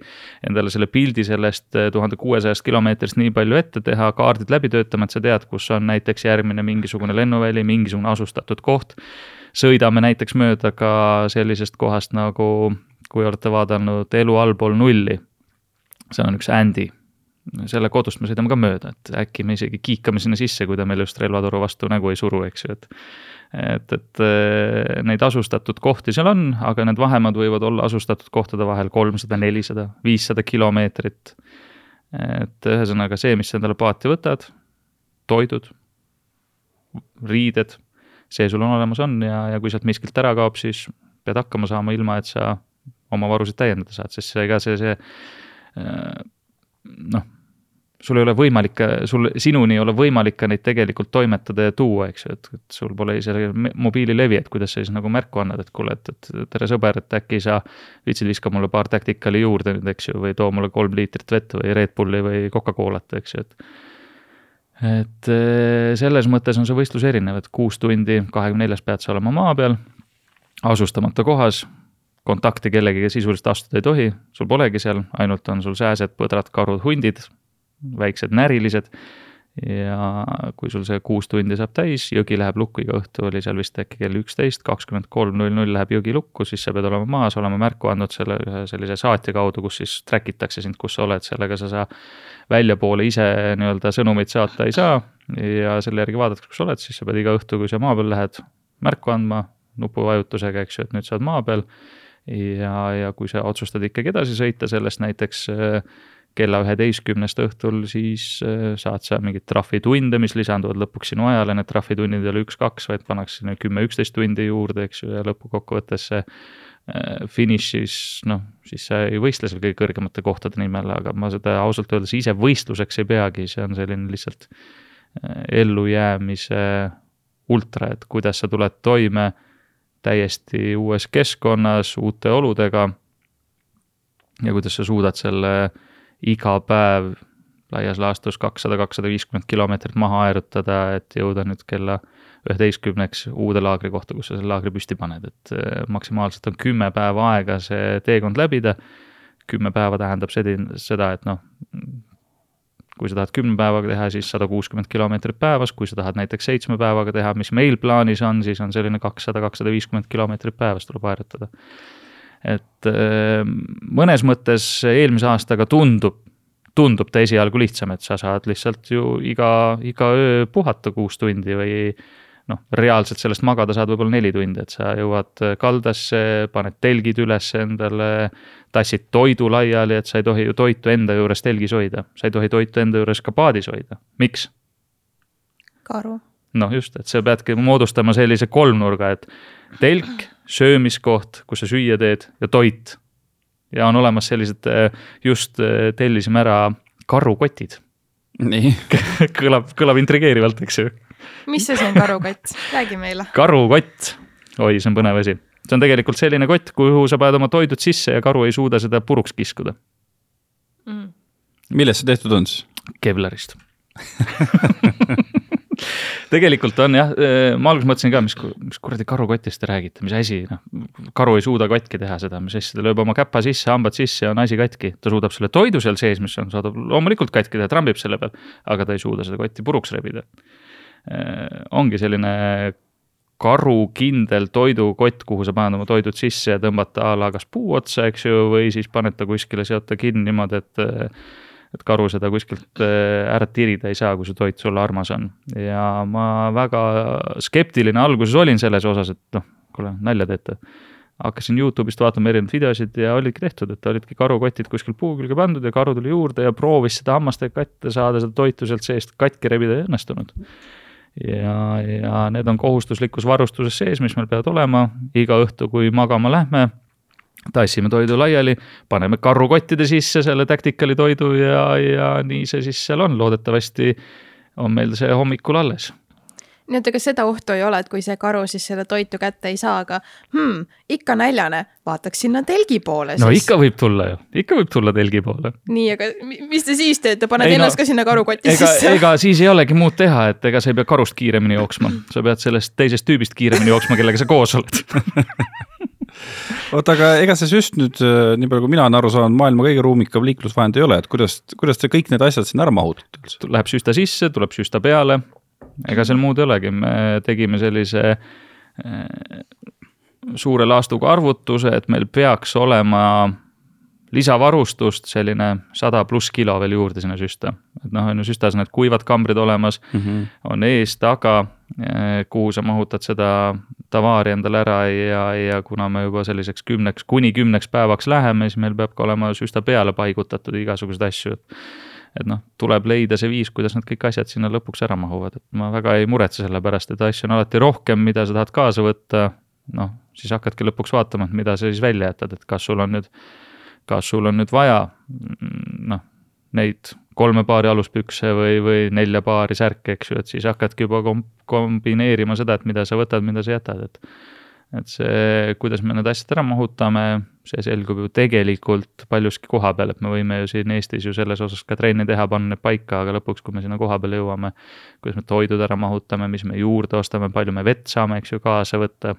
endale selle pildi sellest eh, tuhande kuuesajast kilomeetrist nii palju ette teha, kaardid läbi töötama, et sa tead, kus on näiteks järgmine mingisugune lennuväli, mingisugune asustatud koht. sõidame näiteks mööda ka sellisest kohast nagu, kui olete vaadanud Elu allpool nulli. see on üks Andy selle kodust me sõidame ka mööda, et äkki me isegi kiikame sinna sisse, kui ta meil just relvatoru vastu nägu ei suru, eks ju, et et, et eh, neid asustatud kohti seal on, aga need vahemaad võivad olla asustatud kohtade vahel kolmsada, nelisada, viissada kilomeetrit. et ühesõnaga see, mis sa endale paati võtad, toidud, riided, see sul on olemas on ja, ja kui sealt miskilt ära kaob, siis pead hakkama saama, ilma et sa oma varusid täiendada saad, sest see, ega see, see eh, noh sul ei ole võimalik, sul, sinuni ei ole võimalik ka neid tegelikult toimetada ja tuua, eks ju, et, et sul pole isegi mobiililevi, et kuidas sa siis nagu märku annad, et kuule, et, et tere sõber, et äkki sa viitsid viska mulle paar Tacticali juurde nüüd, eks ju, või too mulle kolm liitrit vett või Red Bulli või Coca-Colat, eks ju, et et eh, selles mõttes on see võistlus erinev, et kuus tundi, kahekümne neljas pead sa olema maa peal, asustamata kohas, kontakti kellegagi sisuliselt astuda ei tohi, sul polegi seal, ainult on sul sääsed, põdrad, karud, hundid, väiksed närilised. ja kui sul see kuus tundi saab täis, jõgi läheb lukku, iga õhtu oli seal vist äkki kell üksteist, kakskümmend kolm null null läheb jõgi lukku, siis sa pead olema maas, olema märku andnud selle ühe sellise saatja kaudu, kus siis track itakse sind, kus sa oled, sellega sa saa väljapoole ise nii-öelda sõnumeid saata ei saa. ja selle järgi vaadates, kus sa oled, siis sa pead iga õhtu, kui sa maa peal lähed, märku andma nupuvajutusega, eks ju, et nüüd sa oled maa peal. ja, ja kui sa otsustad ikkagi edasi sõita sellest näiteks äh, kella üheteistkümnest õhtul, siis äh, saad sa mingeid trahvitunde, mis lisanduvad lõpuks sinu ajale, need trahvitunnid ei ole üks-kaks, vaid pannakse sinna kümme-üksteist tundi juurde, eks ju, ja lõpukokkuvõttes see äh, finišis, noh, siis sa ei võistle seal kõige kõrgemate kohtade nimel, aga ma seda ausalt öeldes ise võistluseks ei peagi, see on selline lihtsalt äh, ellujäämise ultra, et kuidas sa tuled toime täiesti uues keskkonnas, uute oludega. Ja kuidas sa suudad selle äh, iga päev laias laastus kakssada, kakssada viiskümmend kilomeetrit maha aerutada, et jõuda nüüd kella üheteistkümneks uude laagri kohta, kus sa selle laagri püsti paned, et äh, maksimaalselt on kümme päeva aega see teekond läbida. kümme päeva tähendab seda, et noh, kui sa tahad kümne päevaga teha, siis sada kuuskümmend kilomeetrit päevas, kui sa tahad näiteks seitsme päevaga teha, mis meil plaanis on, siis on selline kakssada, kakssada viiskümmend kilomeetrit päevas tuleb aerutada et ehm, mõnes mõttes eelmise aastaga tundub, tundub ta esialgu lihtsam, et sa saad lihtsalt ju iga, iga öö puhata kuus tundi või noh, reaalselt sellest magada saad võib-olla neli tundi, et sa jõuad kaldasse, paned telgid üles endale, tassid toidu laiali, et sa ei tohi ju toitu enda juures telgis hoida, sa ei tohi toitu enda juures ka paadis hoida, miks? karu. Noh, just, et sa peadki moodustama sellise kolmnurga, et telk söömiskoht, kus sa süüa teed ja toit. ja on olemas sellised, äh, just äh, tellisime ära karukotid. nii kõlab, kõlab intrigeerivalt, eks ju. mis asi on karukott, räägi meile. karukott, oi, see on põnev asi. see on tegelikult selline kott, kuhu sa paned oma toidud sisse ja karu ei suuda seda puruks kiskuda mm.. millest see tehtud on siis? Kevlarist tegelikult on jah, äh, ma alguses mõtlesin ka, mis, mis kuradi karukotist te räägite, mis asi, noh. karu ei suuda katki teha seda, mis asja, ta lööb oma käpa sisse, hambad sisse ja on asi katki. ta suudab selle toidu seal sees, mis on, saadab loomulikult katki teha, trambib selle peal, aga ta ei suuda seda kotti puruks rebida. Äh, ongi selline karukindel toidukott, kuhu sa paned oma toidud sisse ja tõmbad ta a la kas puu otsa, eks ju, või siis paned ta kuskile, seote kinni niimoodi, et et karu seda kuskilt äh, ära tirida ei saa, kui su toit sulle armas on. ja ma väga skeptiline alguses olin selles osas, et noh, kuule, nalja teete. hakkasin Youtube'ist vaatama erinevaid videosid ja olidki tehtud, et olidki karukotid kuskil puu külge pandud ja karu tuli juurde ja proovis seda hammastega kätte saada, seda toitu sealt seest katki rebida ei õnnestunud ja, ja need on kohustuslikus varustuses sees, mis meil peavad olema iga õhtu, kui magama lähme tassime toidu laiali, paneme karukottide sisse selle Tacticali toidu ja, ja nii see siis seal on, loodetavasti on meil see hommikul alles. nii et ega seda ohtu ei ole, et kui see karu siis selle toitu kätte ei saa, aga hmm, ikka näljane, vaataks sinna telgi poole siis. no ikka võib tulla ju, ikka võib tulla telgi poole. nii, aga mis te siis teete, paned ei, ennast no, ka sinna karukotti ega, sisse? ega siis ei olegi muud teha, et ega sa ei pea karust kiiremini jooksma, sa pead sellest teisest tüübist kiiremini jooksma, kellega sa koos oled oota, aga ega see süst nüüd, äh, nii palju kui mina olen aru saanud, maailma kõige ruumikam liiklusvahend ei ole, et kuidas, kuidas te kõik need asjad sinna ära mahutate üldse? Läheb süsta sisse, tuleb süsta peale ega seal muud ei olegi, me tegime sellise äh, suure laastuga arvutuse, et meil peaks olema lisavarustust selline sada pluss kilo veel juurde sinna süsta. et noh, on ju süstas need kuivad kambrid olemas mm, -hmm. on ees, taga, kuhu sa mahutad seda tavaari endale ära ja, ja kuna me juba selliseks kümneks, kuni kümneks päevaks läheme, siis meil peab ka olema süsta peale paigutatud igasuguseid asju, et et noh, tuleb leida see viis, kuidas need kõik asjad sinna lõpuks ära mahuvad, et ma väga ei muretse selle pärast, et asju on alati rohkem, mida sa tahad kaasa võtta. noh, siis hakkadki lõpuks vaatama, et mida sa siis välja jätad, et kas sul on nüüd, kas sul on nüüd vaja noh, neid kolme paari aluspükse või, või nelja paari särke, eks ju, et siis hakkadki juba kom-, kombineerima seda, et mida sa võtad, mida sa jätad, et et see, kuidas me need asjad ära mahutame, see selgub ju tegelikult paljuski koha peal, et me võime ju siin Eestis ju selles osas ka trenni teha, panna need paika, aga lõpuks, kui me sinna koha peale jõuame, kuidas me toidud ära mahutame, mis me juurde ostame, palju me vett saame, eks ju, kaasa võtta.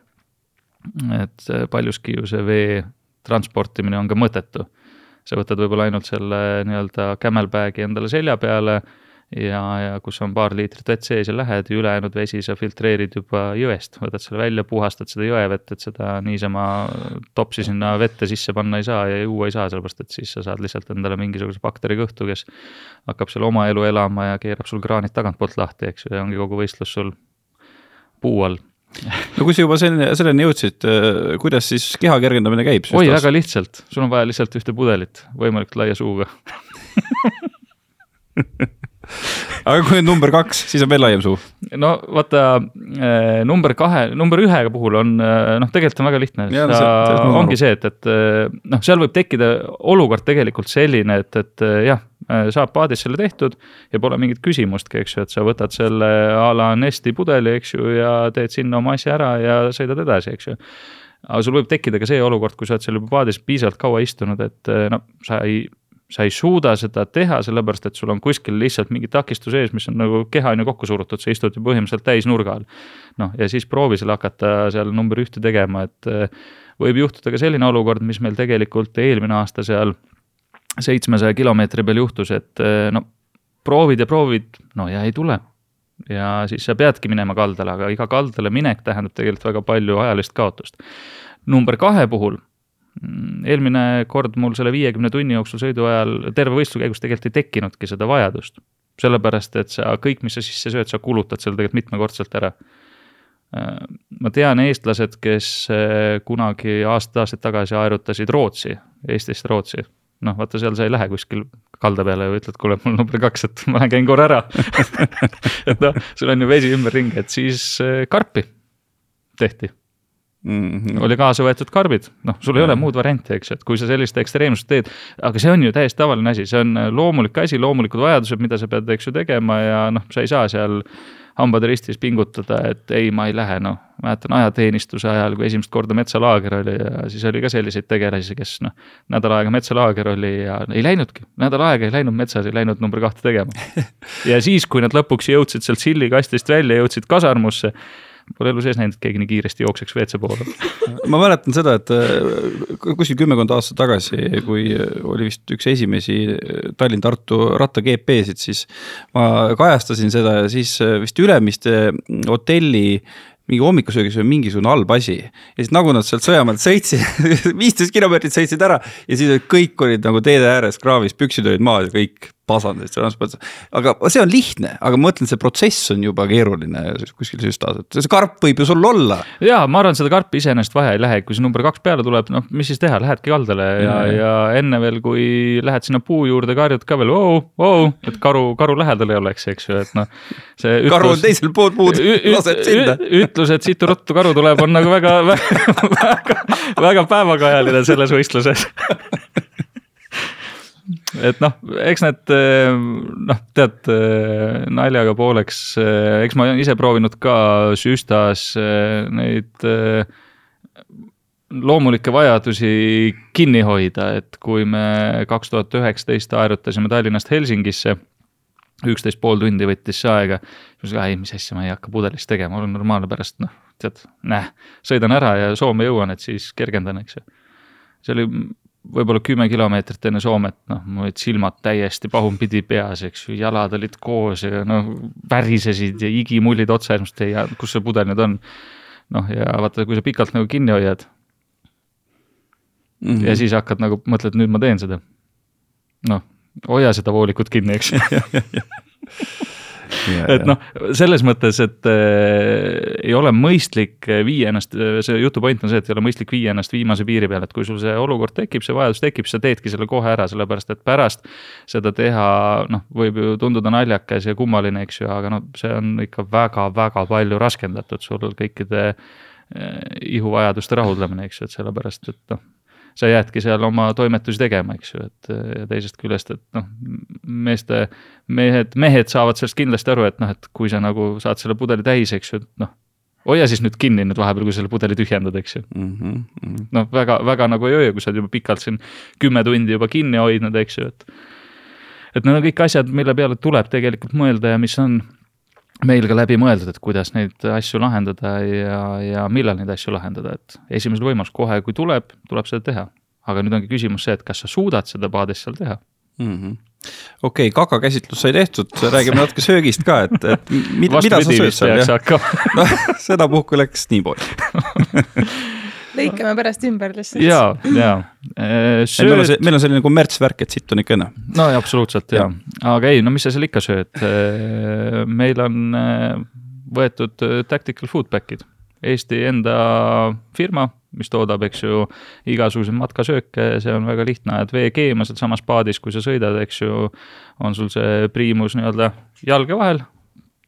et paljuski ju see vee transportimine on ka mõttetu. Sa võtad võib-olla ainult selle nii-öelda camelbag'i endale selja peale ja, ja kus on paar liitrit vett sees ja lähed ülejäänud vesi sa filtreerid juba jõest, võtad selle välja, puhastad seda jõevett, et seda niisama topsi sinna vette sisse panna ei saa ja juua ei saa, sellepärast et siis sa saad lihtsalt endale mingisuguse bakterikõhtu, kes hakkab seal oma elu elama ja keerab sul kraanid tagantpoolt lahti, eks ju, ja ongi kogu võistlus sul puu all no kui sa juba selline, selleni jõudsid, kuidas siis keha kergendamine käib? oi, väga lihtsalt, sul on vaja lihtsalt ühte pudelit võimalikult laia suuga aga kui on number kaks, siis on veel laiem suu. no vaata äh, number kahe, number ühe puhul on äh, noh, tegelikult on väga lihtne. ongi see, et, et äh, noh, seal võib tekkida olukord tegelikult selline, et, et jah, saab paadis selle tehtud ja pole mingit küsimustki, eks ju, et sa võtad selle a la Nesti pudeli, eks ju, ja teed sinna oma asja ära ja sõidad edasi, eks ju aga sul võib tekkida ka see olukord, kui sa oled seal juba paadis piisavalt kaua istunud, et no sa ei sa ei suuda seda teha, sellepärast et sul on kuskil lihtsalt mingi takistus ees, mis on nagu keha on ju kokku surutud, sa istud ju põhimõtteliselt täisnurga all. noh, ja siis proovi seal hakata seal number ühte tegema, et eh, võib juhtuda ka selline olukord, mis meil tegelikult eelmine aasta seal seitsmesaja kilomeetri peal juhtus, et eh, no proovid ja proovid, no ja ei tule. ja siis sa peadki minema kaldale, aga iga kaldale minek tähendab tegelikult väga palju ajalist kaotust. number kahe puhul Mm, eelmine kord mul selle viiekümne tunni jooksul sõidu ajal terve võistluse käigus tegelikult ei tekkinudki seda vajadust. sellepärast, et sa kõik, mis sa sisse sööd, sa kulutad selle tegelikult mitmekordselt ära. Äh, ma tean eestlased, kes äh, kunagi aasta-aastaid tagasi aerutasid Rootsi, Eestist Rootsi. Noh, vaata seal sa ei lähe kuskil kalda peale ja ütled, kuule, mul number kaks, et ma käin korra ära et noh, sul on ju vesi ümberringi, et siis äh, karpi tehti mm. -hmm. oli kaasa võetud karbid, noh, sul ei ja. ole muud varianti, eks ju, et kui sa sellist ekstreemsust teed, aga see on ju täiesti tavaline asi, see on loomulik asi, loomulikud vajadused, mida sa pead, eks ju, tegema ja noh, sa ei saa seal hambad ristis pingutada, et ei, ma ei lähe, noh. mäletan ajateenistuse ajal, kui esimest korda metsalaager oli ja siis oli ka selliseid tegelasi, kes noh, nädal aega metsalaager oli ja ei läinudki, nädal aega ei läinud metsas, ei läinud number kahte tegema. ja siis, kui nad lõpuks jõudsid sealt sillikastist välja, jõudsid kasarmusse Pole elu sees näinud, et keegi nii kiiresti jookseks WC poole ma mäletan seda, et äh, kuskil kümmekond aastat tagasi, kui oli vist üks esimesi äh, Tallinn-Tartu ratta GP-sid, siis ma kajastasin seda ja siis äh, vist Ülemiste hotelli mingi hommikusöögis või mingisugune halb asi. ja siis nagu nad sealt Sõjamaalt sõitsid viisteist kilomeetrit sõitsid ära ja siis kõik olid nagu teede ääres kraavis, püksid olid maas ja kõik pasandist transpordis. aga see on lihtne, aga ma mõtlen, see protsess on juba keeruline kuskil süstas, et see karp võib ju sul olla. ja ma arvan, seda karpi iseenesest vaja ei lähe, kui see number kaks peale tuleb, noh, mis siis teha, lähedki kaldale ja, ja, ja enne veel, kui lähed sinna puu juurde, karjud ka veel vau, vau, et karu, karu lähedal ei oleks, eks ju, et noh. Karu on teisel pool puud, laseb sinna. ütlus, et siit ruttu karu tuleb, on nagu väga, väga, väga, väga päevakajaline selles võistluses et noh, eks need noh, tead naljaga pooleks, eks ma olen ise proovinud ka süstas neid loomulikke vajadusi kinni hoida, et kui me kaks tuhat üheksateist aerutasime Tallinnast Helsingisse üksteist pool tundi võttis see aega. siis ma ei, mis asja, ma ei hakka pudelist tegema, olen normaalne pärast, noh, tead, näh, sõidan ära ja Soome jõuan, et siis kergendan, eks ju. see oli võib-olla kümme kilomeetrit enne Soomet, noh, mul olid silmad täiesti pahupidi peas, eks ju, jalad olid koos ja noh, värisesid ja igimullid otsa ees, ma mõtlesin, et ei, kus see pudel nüüd on. noh, ja vaata, kui sa pikalt nagu kinni hoiad mm. -hmm. ja siis hakkad nagu, mõtled, nüüd ma teen seda. noh hoia seda voolikut kinni, eks et noh, selles mõttes, et äh, ei ole mõistlik viia ennast, see jutu point on see, et ei ole mõistlik viia ennast viimase piiri peale, et kui sul see olukord tekib, see vajadus tekib, sa teedki selle kohe ära, sellepärast et pärast seda teha, noh, võib ju tunduda naljakas ja kummaline, eks ju, aga noh, see on ikka väga-väga palju raskendatud sul kõikide äh, ihuvajaduste rahuldamine, eks ju, et sellepärast, et noh sa jäädki seal oma toimetusi tegema, eks ju, et ja teisest küljest, et noh, meeste, mehed, mehed saavad sellest kindlasti aru, et noh, et kui sa nagu saad selle pudeli täis, eks ju, et noh, hoia siis nüüd kinni nüüd vahepeal, kui selle pudeli tühjendad, eks ju mm. -hmm. noh, väga, väga nagu ei hoia, kui sa oled juba pikalt siin kümme tundi juba kinni hoidnud, eks ju, et et need on kõik asjad, mille peale tuleb tegelikult mõelda ja mis on meil ka läbi mõeldud, et kuidas neid asju lahendada ja, ja millal neid asju lahendada, et esimesel võimalusel kohe, kui tuleb, tuleb seda teha. aga nüüd ongi küsimus see, et kas sa suudad seda paadis seal teha mm -hmm okei okay,, kakakäsitlus sai tehtud, räägime natuke söögist ka, et, et mida, mida sa sööd seal, jah? noh, sedapuhku läks niimoodi lõikame pärast ümber lihtsalt. ja, ja sööd.... meil on see, meil on selline kommertsvärk, et siit on ikka õnne. no ja, absoluutselt ja, ja., aga ei, no mis sa seal ikka sööd. meil on võetud tactical food pack'id, Eesti enda firma, mis toodab, eks ju, igasuguseid matkasööke, see on väga lihtne, ajad vee keema sealsamas paadis, kui sa sõidad, eks ju, on sul see priimus nii-öelda jalge vahel,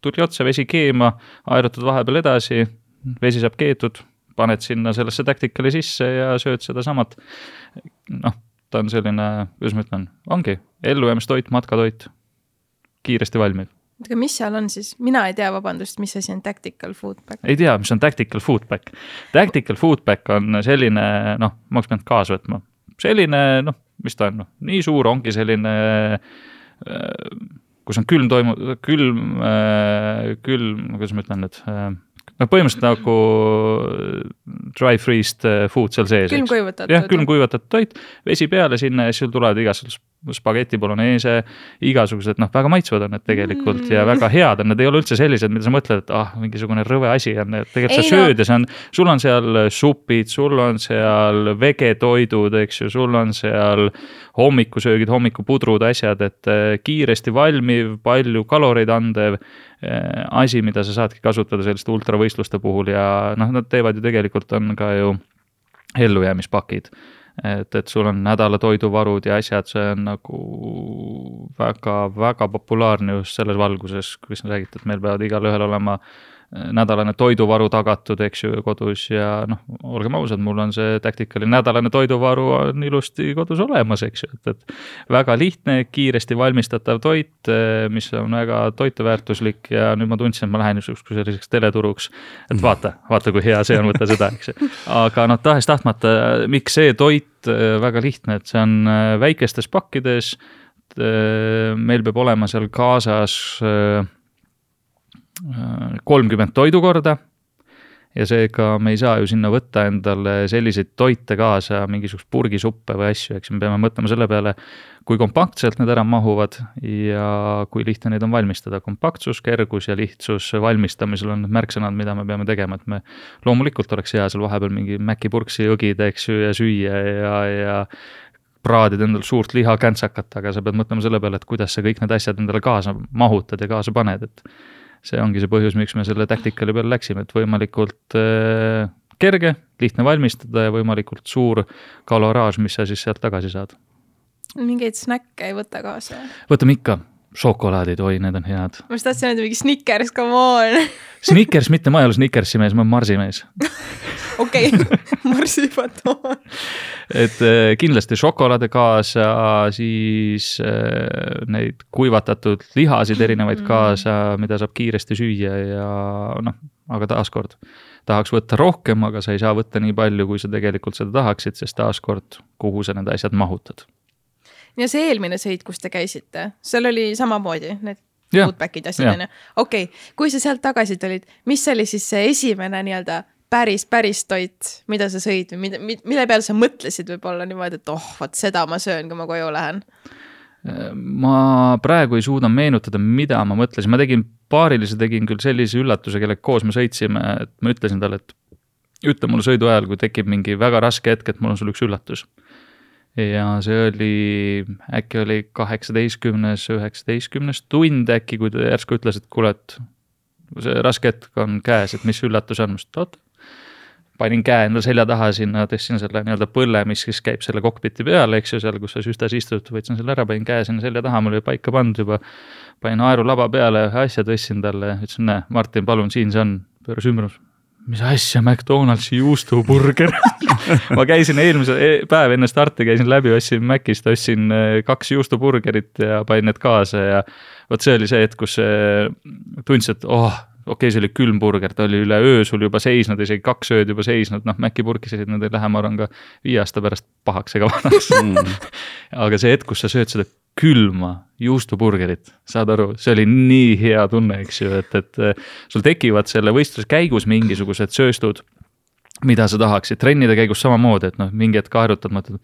tuli otsa, vesi keema, aerutad vahepeal edasi, vesi saab keetud, paned sinna sellesse tactical'i sisse ja sööd sedasamat. noh, ta on selline, kuidas ma ütlen, ongi ellujäämistoit, matkatoit, kiiresti valmiv aga mis seal on siis, mina ei tea, vabandust, mis asi on tactical food pack? ei tea, mis on tactical food pack. Tactical food pack on selline, noh, ma oleks pidanud kaasa võtma, selline, noh, mis ta on, noh, nii suur, ongi selline äh, kus on külm toimu-, külm, äh, külm, kuidas ma ütlen nüüd no põhimõtteliselt nagu dry freezed äh, food seal sees. külmkuivatatud. jah, külmkuivatatud toit, vesi peale sinna ja siis sul tulevad igasugused spageti bolognese, igasugused noh, väga maitsvad on need tegelikult mm. ja väga head on, need ei ole üldse sellised, mida sa mõtled, et ah, mingisugune rõve asi on, tegelikult ei, sa sööd no. ja see on, sul on seal supid, sul on seal vegetoidud, eks ju, sul on seal hommikusöögid, hommikupudrud, asjad, et äh, kiiresti valmiv, palju kaloreid andev Äh, asi, mida sa saadki kasutada selliste ultravõistluste puhul ja noh, nad teevad ju tegelikult on ka ju ellujäämispakid. Et, et sul on nädala toiduvarud ja asjad, see on nagu väga-väga populaarne just selles valguses, kui sa räägid, et meil peavad igalühel olema äh, nädalane toiduvaru tagatud, eks ju, kodus ja noh, olgem ausad, mul on see Tacticali nädalane toiduvaru on ilusti kodus olemas, eks ju, et, et väga lihtne, kiiresti valmistatav toit, mis on väga toiteväärtuslik ja nüüd ma tundsin, et ma lähen justkui selliseks teleturuks, et vaata, vaata, kui hea see on, võta seda, eks ju. aga noh, tahes-tahtmata, miks see toit väga lihtne, et see on väikestes pakkides, meil peab olema seal kaasas kolmkümmend toidukorda ja seega me ei saa ju sinna võtta endale selliseid toite kaasa, mingisugust purgisuppe või asju, eks me peame mõtlema selle peale, kui kompaktselt need ära mahuvad ja kui lihtne neid on valmistada. kompaktsus, kergus ja lihtsus valmistamisel on need märksõnad, mida me peame tegema, et me loomulikult oleks hea seal vahepeal mingi mäkipurksi õgida, eks ju, ja süüa ja, ja praadida endale suurt lihakäntsakat, aga sa pead mõtlema selle peale, et kuidas sa kõik need asjad endale kaasa mahutad ja kaasa paned, et see ongi see põhjus, miks me selle tactical'i peale läksime, et võimalikult äh, kerge, lihtne valmistada ja võimalikult suur kaloraaž, mis sa siis sealt tagasi saad. mingeid snäkke ei võta kaasa? võtame ikka, šokolaadid, oi, need on head. ma just tahtsin öelda mingi Snickers, come on. Snickers, mitte ma ei ole Snickersi mees, ma olen Marsi mees. okei, marsipatoon. et äh, kindlasti šokolaade kaasa, siis äh, neid kuivatatud lihasid erinevaid kaasa, mida saab kiiresti süüa ja noh, aga taaskord tahaks võtta rohkem, aga sa ei saa võtta nii palju, kui sa tegelikult seda tahaksid, sest taaskord, kuhu sa need asjad mahutad. Ja see eelmine sõit, kus te käisite, seal oli samamoodi need foodback'id asjad jah. onju. okei okay., kui sa sealt tagasi tulid, mis oli siis see esimene nii-öelda päris, päris toit, mida sa sõid või mida, mille peale sa mõtlesid võib-olla niimoodi, et oh, vot seda ma söön, kui ma koju lähen? ma praegu ei suuda meenutada, mida ma mõtlesin, ma tegin paarilise, tegin küll sellise üllatuse, kellega koos me sõitsime, et ma ütlesin talle, et ütle mulle sõidu ajal, kui tekib mingi väga raske hetk, et mul on sulle üks üllatus. Ja see oli, äkki oli kaheksateistkümnes, üheksateistkümnes tund äkki, kui ta järsku ütles, et kuule, et see raske hetk on käes, et mis üllatus on, ma ütlesin, et oot panin käe enda selja taha sinna, tõstsin selle nii-öelda põlle, mis siis käib selle kokpiti peal, eks ju, seal, kus sa süstas istud, võtsin selle ära, panin käe sinna selja taha, mul oli paika pandud juba. panin aerulaba peale, ühe asja tõstsin talle, ütlesin, näe, Martin, palun, siin see on, pööras ümber. mis asja, McDonaldsi juustuburger ma käisin eelmise e- päev enne starti käisin läbi, ostsin Macist, ostsin eh, kaks juustuburgerit ja panin need kaasa ja vot see oli see hetk, kus eh, tundsin, et oh, okei okay,, see oli külm burger, ta oli üle öö sul juba seisnud, isegi kaks ööd juba seisnud, noh, Maci purkisid, need ei lähe, ma arvan, ka viie aasta pärast pahaks ega vanaks. Aga see hetk, kus sa sööd seda külma juustuburgerit, saad aru, see oli nii hea tunne, eks ju, et, et eh, sul tekivad selle võistluse käigus mingisugused sööstud, mida sa tahaksid, trennide käigus samamoodi, et noh, mingi hetk aerutad, mõtled,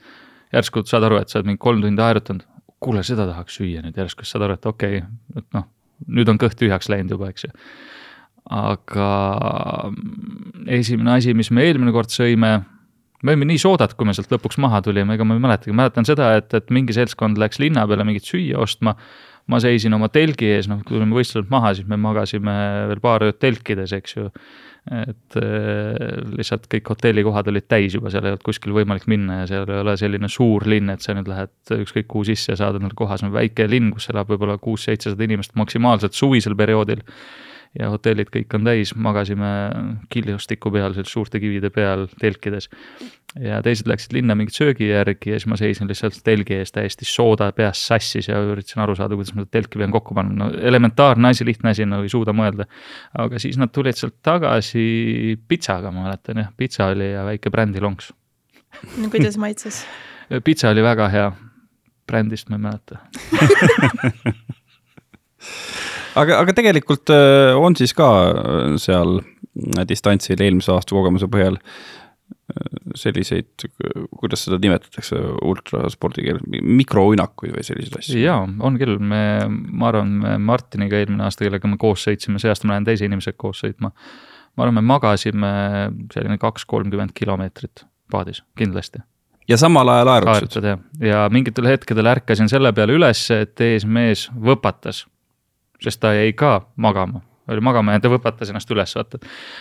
järsku saad aru, et sa oled mingi kolm tundi aerutanud, kuule, seda tahaks süüa nüüd järsku, siis saad aru, et okei okay,, et noh, nüüd on kõht tühjaks läinud juba, eks ju aga mm, esimene asi, mis me eelmine kord sõime, me olime nii soodad, kui me sealt lõpuks maha tulime, ega ma ei mäletagi, mäletan seda, et, et mingi seltskond läks linna peale mingit süüa ostma. ma seisin oma telgi ees, noh, kui tulime võistluselt maha, siis me magasime veel paar ööd telkides, eks ju. Et äh, lihtsalt kõik hotellikohad olid täis juba, seal ei olnud kuskil võimalik minna ja seal ei ole selline suur linn, et sa nüüd lähed ükskõik kuhu sisse ja saad endale koha, see on väike linn, kus elab võib-olla kuus-seitsesada inimest maksimaalselt suvisel perioodil ja hotellid kõik on täis, magasime killustiku peal, seal suurte kivide peal telkides. ja teised läksid linna mingit söögi järgi ja siis ma seisin lihtsalt telgi ees täiesti sooda peas sassis ja üritasin aru saada, kuidas ma seda telki pean kokku panema, no elementaarne asi, lihtne asi, no ei suuda mõelda. aga siis nad tulid sealt tagasi pitsaga, ma mäletan jah, pitsa oli ja väike brändilonks. no kuidas maitses? pitsa oli väga hea, brändist ma ei mäleta aga, aga tegelikult äh, on siis ka äh, seal distantsil eelmise aasta kogemuse põhjal äh, selliseid, kuidas seda nimetatakse ultraspordi keeles, mikrouinakuid või selliseid asju? jaa, on küll, me, ma arvan, me Martiniga eelmine aasta, kellega me koos sõitsime, see aasta ma lähen teise inimesega koos sõitma. ma arvan, me magasime selline kaks, kolmkümmend kilomeetrit paadis, kindlasti ja samal ajal aerutasid? ja mingitel hetkedel ärkasin selle peale üles, et ees mees võpatas sest ta jäi ka magama, oli magama jäänud ja võpatas ennast üles, vaata.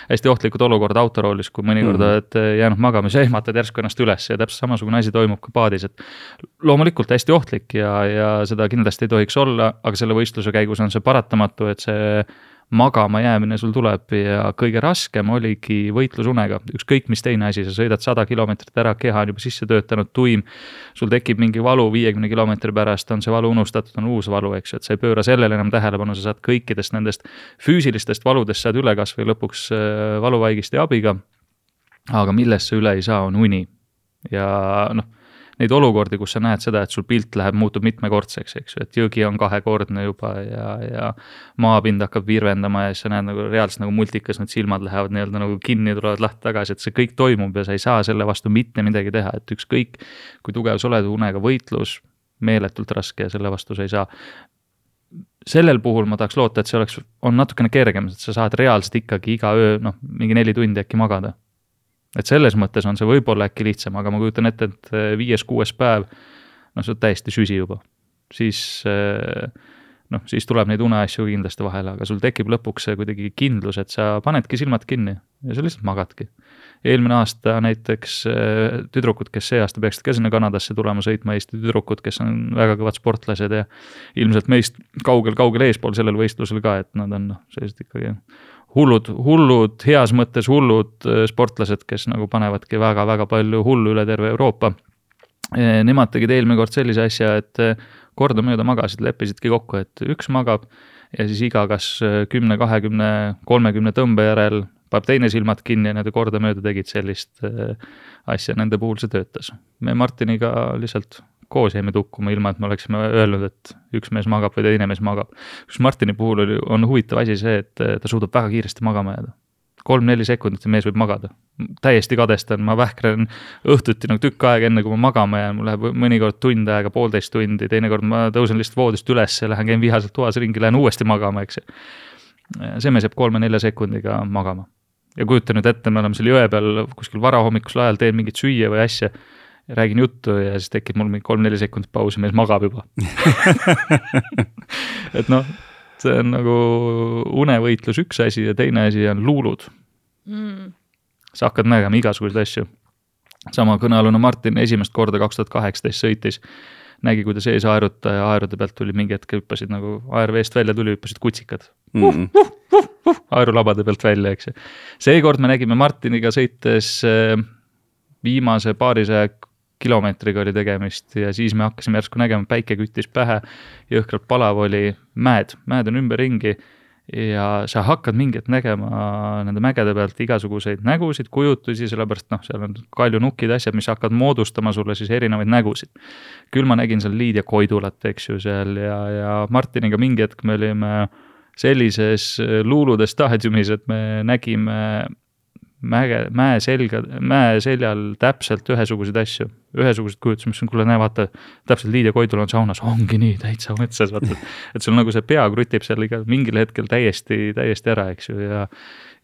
hästi ohtlikud olukorrad autoroolis, kui mõnikord mm oled jäänud magama, siis ehmatad järsku ennast üles ja täpselt samasugune asi toimub ka paadis, et. loomulikult hästi ohtlik ja, ja seda kindlasti ei tohiks olla, aga selle võistluse käigus on see paratamatu, et see magama jäämine sul tuleb ja kõige raskem oligi võitlusunega, ükskõik mis teine asi, sa sõidad sada kilomeetrit ära, keha on juba sisse töötanud, tuim. sul tekib mingi valu viiekümne kilomeetri pärast, on see valu unustatud, on uus valu, eks ju, et sa ei pööra sellele enam tähelepanu, sa saad kõikidest nendest füüsilistest valudest saad üle kasvõi lõpuks äh, valuvaigisti abiga. aga millest sa üle ei saa, on uni ja noh neid olukordi, kus sa näed seda, et sul pilt läheb, muutub mitmekordseks, eks ju, et jõgi on kahekordne juba ja, ja maapind hakkab virvendama ja siis sa näed nagu reaalselt nagu multikas, need silmad lähevad nii-öelda nagu kinni, tulevad lahti tagasi, et see kõik toimub ja sa ei saa selle vastu mitte midagi teha, et ükskõik kui tugev sa oled, unega võitlus, meeletult raske ja selle vastu sa ei saa. Sellel puhul ma tahaks loota, et see oleks, on natukene kergem, et sa saad reaalselt ikkagi iga öö noh, mingi neli tundi äkki magada et selles mõttes on see võib-olla äkki lihtsam, aga ma kujutan ette, et eh, viies-kuues päev, noh, sa oled täiesti süsi juba. siis eh, noh, siis tuleb neid uneasju kindlasti vahele, aga sul tekib lõpuks see kuidagi kindlus, et sa panedki silmad kinni ja sa lihtsalt magadki. eelmine aasta näiteks äh, tüdrukud, kes see aasta peaksid ka sinna Kanadasse tulema sõitma, Eesti tüdrukud, kes on väga kõvad sportlased ja ilmselt meist kaugel-kaugel eespool sellel võistlusel ka, et nad on noh, sellised ikkagi hullud, hullud, heas mõttes hullud äh, sportlased, kes nagu panevadki väga-väga palju hullu üle terve Euroopa. Nemad tegid eelmine kord sellise asja, et kordamööda magasid, leppisidki kokku, et üks magab ja siis iga kas kümne, kahekümne, kolmekümne tõmbe järel paneb teine silmad kinni ja nad kordamööda tegid sellist äh, asja, nende puhul see töötas. me Martiniga lihtsalt koos jäime tukkuma, ilma et me oleksime öelnud, et üks mees magab või teine mees magab. kus Martini puhul oli, on huvitav asi see, et ta suudab väga kiiresti magama jääda kolm-neli sekundit ja mees võib magada. täiesti kadestan, ma vähklen õhtuti nagu tükk aega, enne kui ma magama jään, mul läheb mõnikord tund aega, poolteist tundi, teinekord ma tõusen lihtsalt voodist üles ja lähen, käin vihaselt toas ringi, lähen uuesti magama, eks ju. see mees jääb kolme-nelja sekundiga magama. ja kujuta nüüd ette, me oleme seal jõe peal kuskil varahommikusel ajal, teen mingit süüa või asja räägin juttu ja siis tekib mul mingi kolm-neli sekundit pausi, mees magab juba et noh, see on nagu unevõitlus üks asi ja teine asi on luulud mm.. sa hakkad nägema igasuguseid asju. sama kõnealune Martin esimest korda kaks tuhat kaheksateist sõitis, nägi, kuidas ees aerutaja aerude pealt tuli mingi hetk hüppasid nagu aer veest välja tuli, hüppasid kutsikad mm. -hmm. Uh, uh, uh, uh, aerulabade pealt välja, eks ju. seekord me nägime Martiniga sõites äh, viimase paarisaja kilomeetriga oli tegemist ja siis me hakkasime järsku nägema, päike küttis pähe, jõhkralt palav oli, mäed, mäed on ümberringi ja sa hakkad mingi hetk nägema nende mägede pealt igasuguseid nägusid, kujutusi, sellepärast noh, seal on kaljunukid, asjad, mis hakkavad moodustama sulle siis erinevaid nägusid. küll ma nägin seal Liidia Koidulat, eks ju, seal ja, ja Martiniga mingi hetk me olime sellises luulude staadiumis, et me nägime mäge, mäe selga, mäe seljal täpselt ühesuguseid asju, ühesugused kujutused, mis on, kuule, näe, vaata, täpselt Liidia Koidul on saunas, ongi nii, täitsa metsas, vaata. et sul nagu see pea krutib seal iga, mingil hetkel täiesti, täiesti ära, eks ju, ja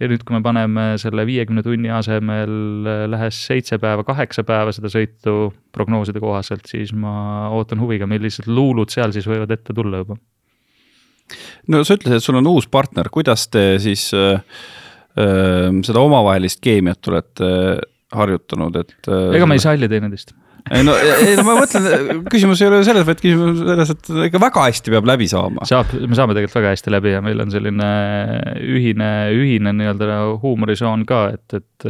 ja nüüd, kui me paneme selle viiekümne tunni asemel lähes seitse päeva, kaheksa päeva seda sõitu prognooside kohaselt, siis ma ootan huviga, millised luulud seal siis võivad ette tulla juba. no sa ütlesid, et sul on uus partner, kuidas te siis äh seda omavahelist keemiat olete harjutanud, et. ega me ei salli teineteist ei no, ei no ma mõtlen, küsimus ei ole selles, vaid küsimus selles, et ikka väga hästi peab läbi saama. saab, me saame tegelikult väga hästi läbi ja meil on selline ühine, ühine nii-öelda huumorisoon ka, et, et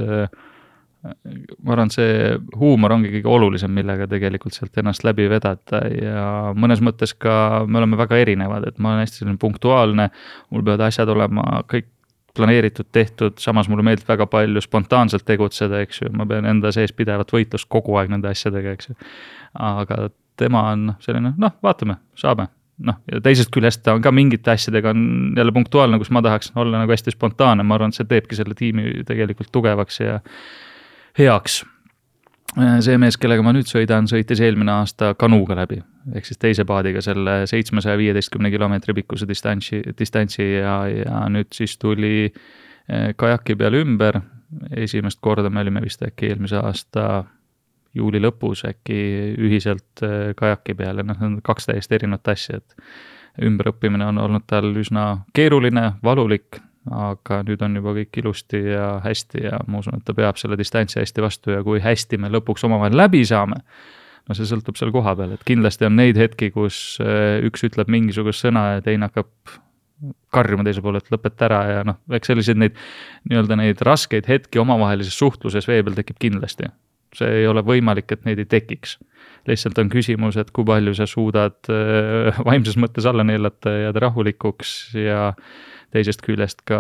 ma arvan, see huumor ongi kõige olulisem, millega tegelikult sealt ennast läbi vedada ja mõnes mõttes ka me oleme väga erinevad, et ma olen hästi selline punktuaalne, mul peavad asjad olema kõik planeeritud, tehtud, samas mulle meeldib väga palju spontaanselt tegutseda, eks ju, ma pean enda sees pidevat võitlust kogu aeg nende asjadega, eks ju. aga tema on selline, noh, vaatame, saame, noh, ja teisest küljest ta on ka mingite asjadega on jälle punktuaalne, kus ma tahaks olla nagu hästi spontaanne, ma arvan, et see teebki selle tiimi tegelikult tugevaks ja heaks see mees, kellega ma nüüd sõidan, sõitis eelmine aasta kanuuga läbi, ehk siis teise paadiga selle seitsmesaja viieteistkümne kilomeetri pikkuse distantsi, distantsi ja, ja nüüd siis tuli äh, kajaki peale ümber. esimest korda me olime vist äkki eelmise aasta juuli lõpus äkki ühiselt äh, kajaki peal ja noh, need on kaks täiesti erinevat asja, et ümberõppimine on olnud tal üsna keeruline, valulik aga nüüd on juba kõik ilusti ja hästi ja ma usun, et ta peab selle distantsi hästi vastu ja kui hästi me lõpuks omavahel läbi saame, no see sõltub seal kohapeal, et kindlasti on neid hetki, kus äh, üks ütleb mingisugust sõna ja teine hakkab karjuma teisel pool, et lõpeta ära ja noh, eks selliseid neid nii-öelda neid raskeid hetki omavahelises suhtluses vee peal tekib kindlasti. see ei ole võimalik, et neid ei tekiks. lihtsalt on küsimus, et kui palju sa suudad äh, vaimses mõttes alla neelata jääda rahulikuks ja teisest küljest ka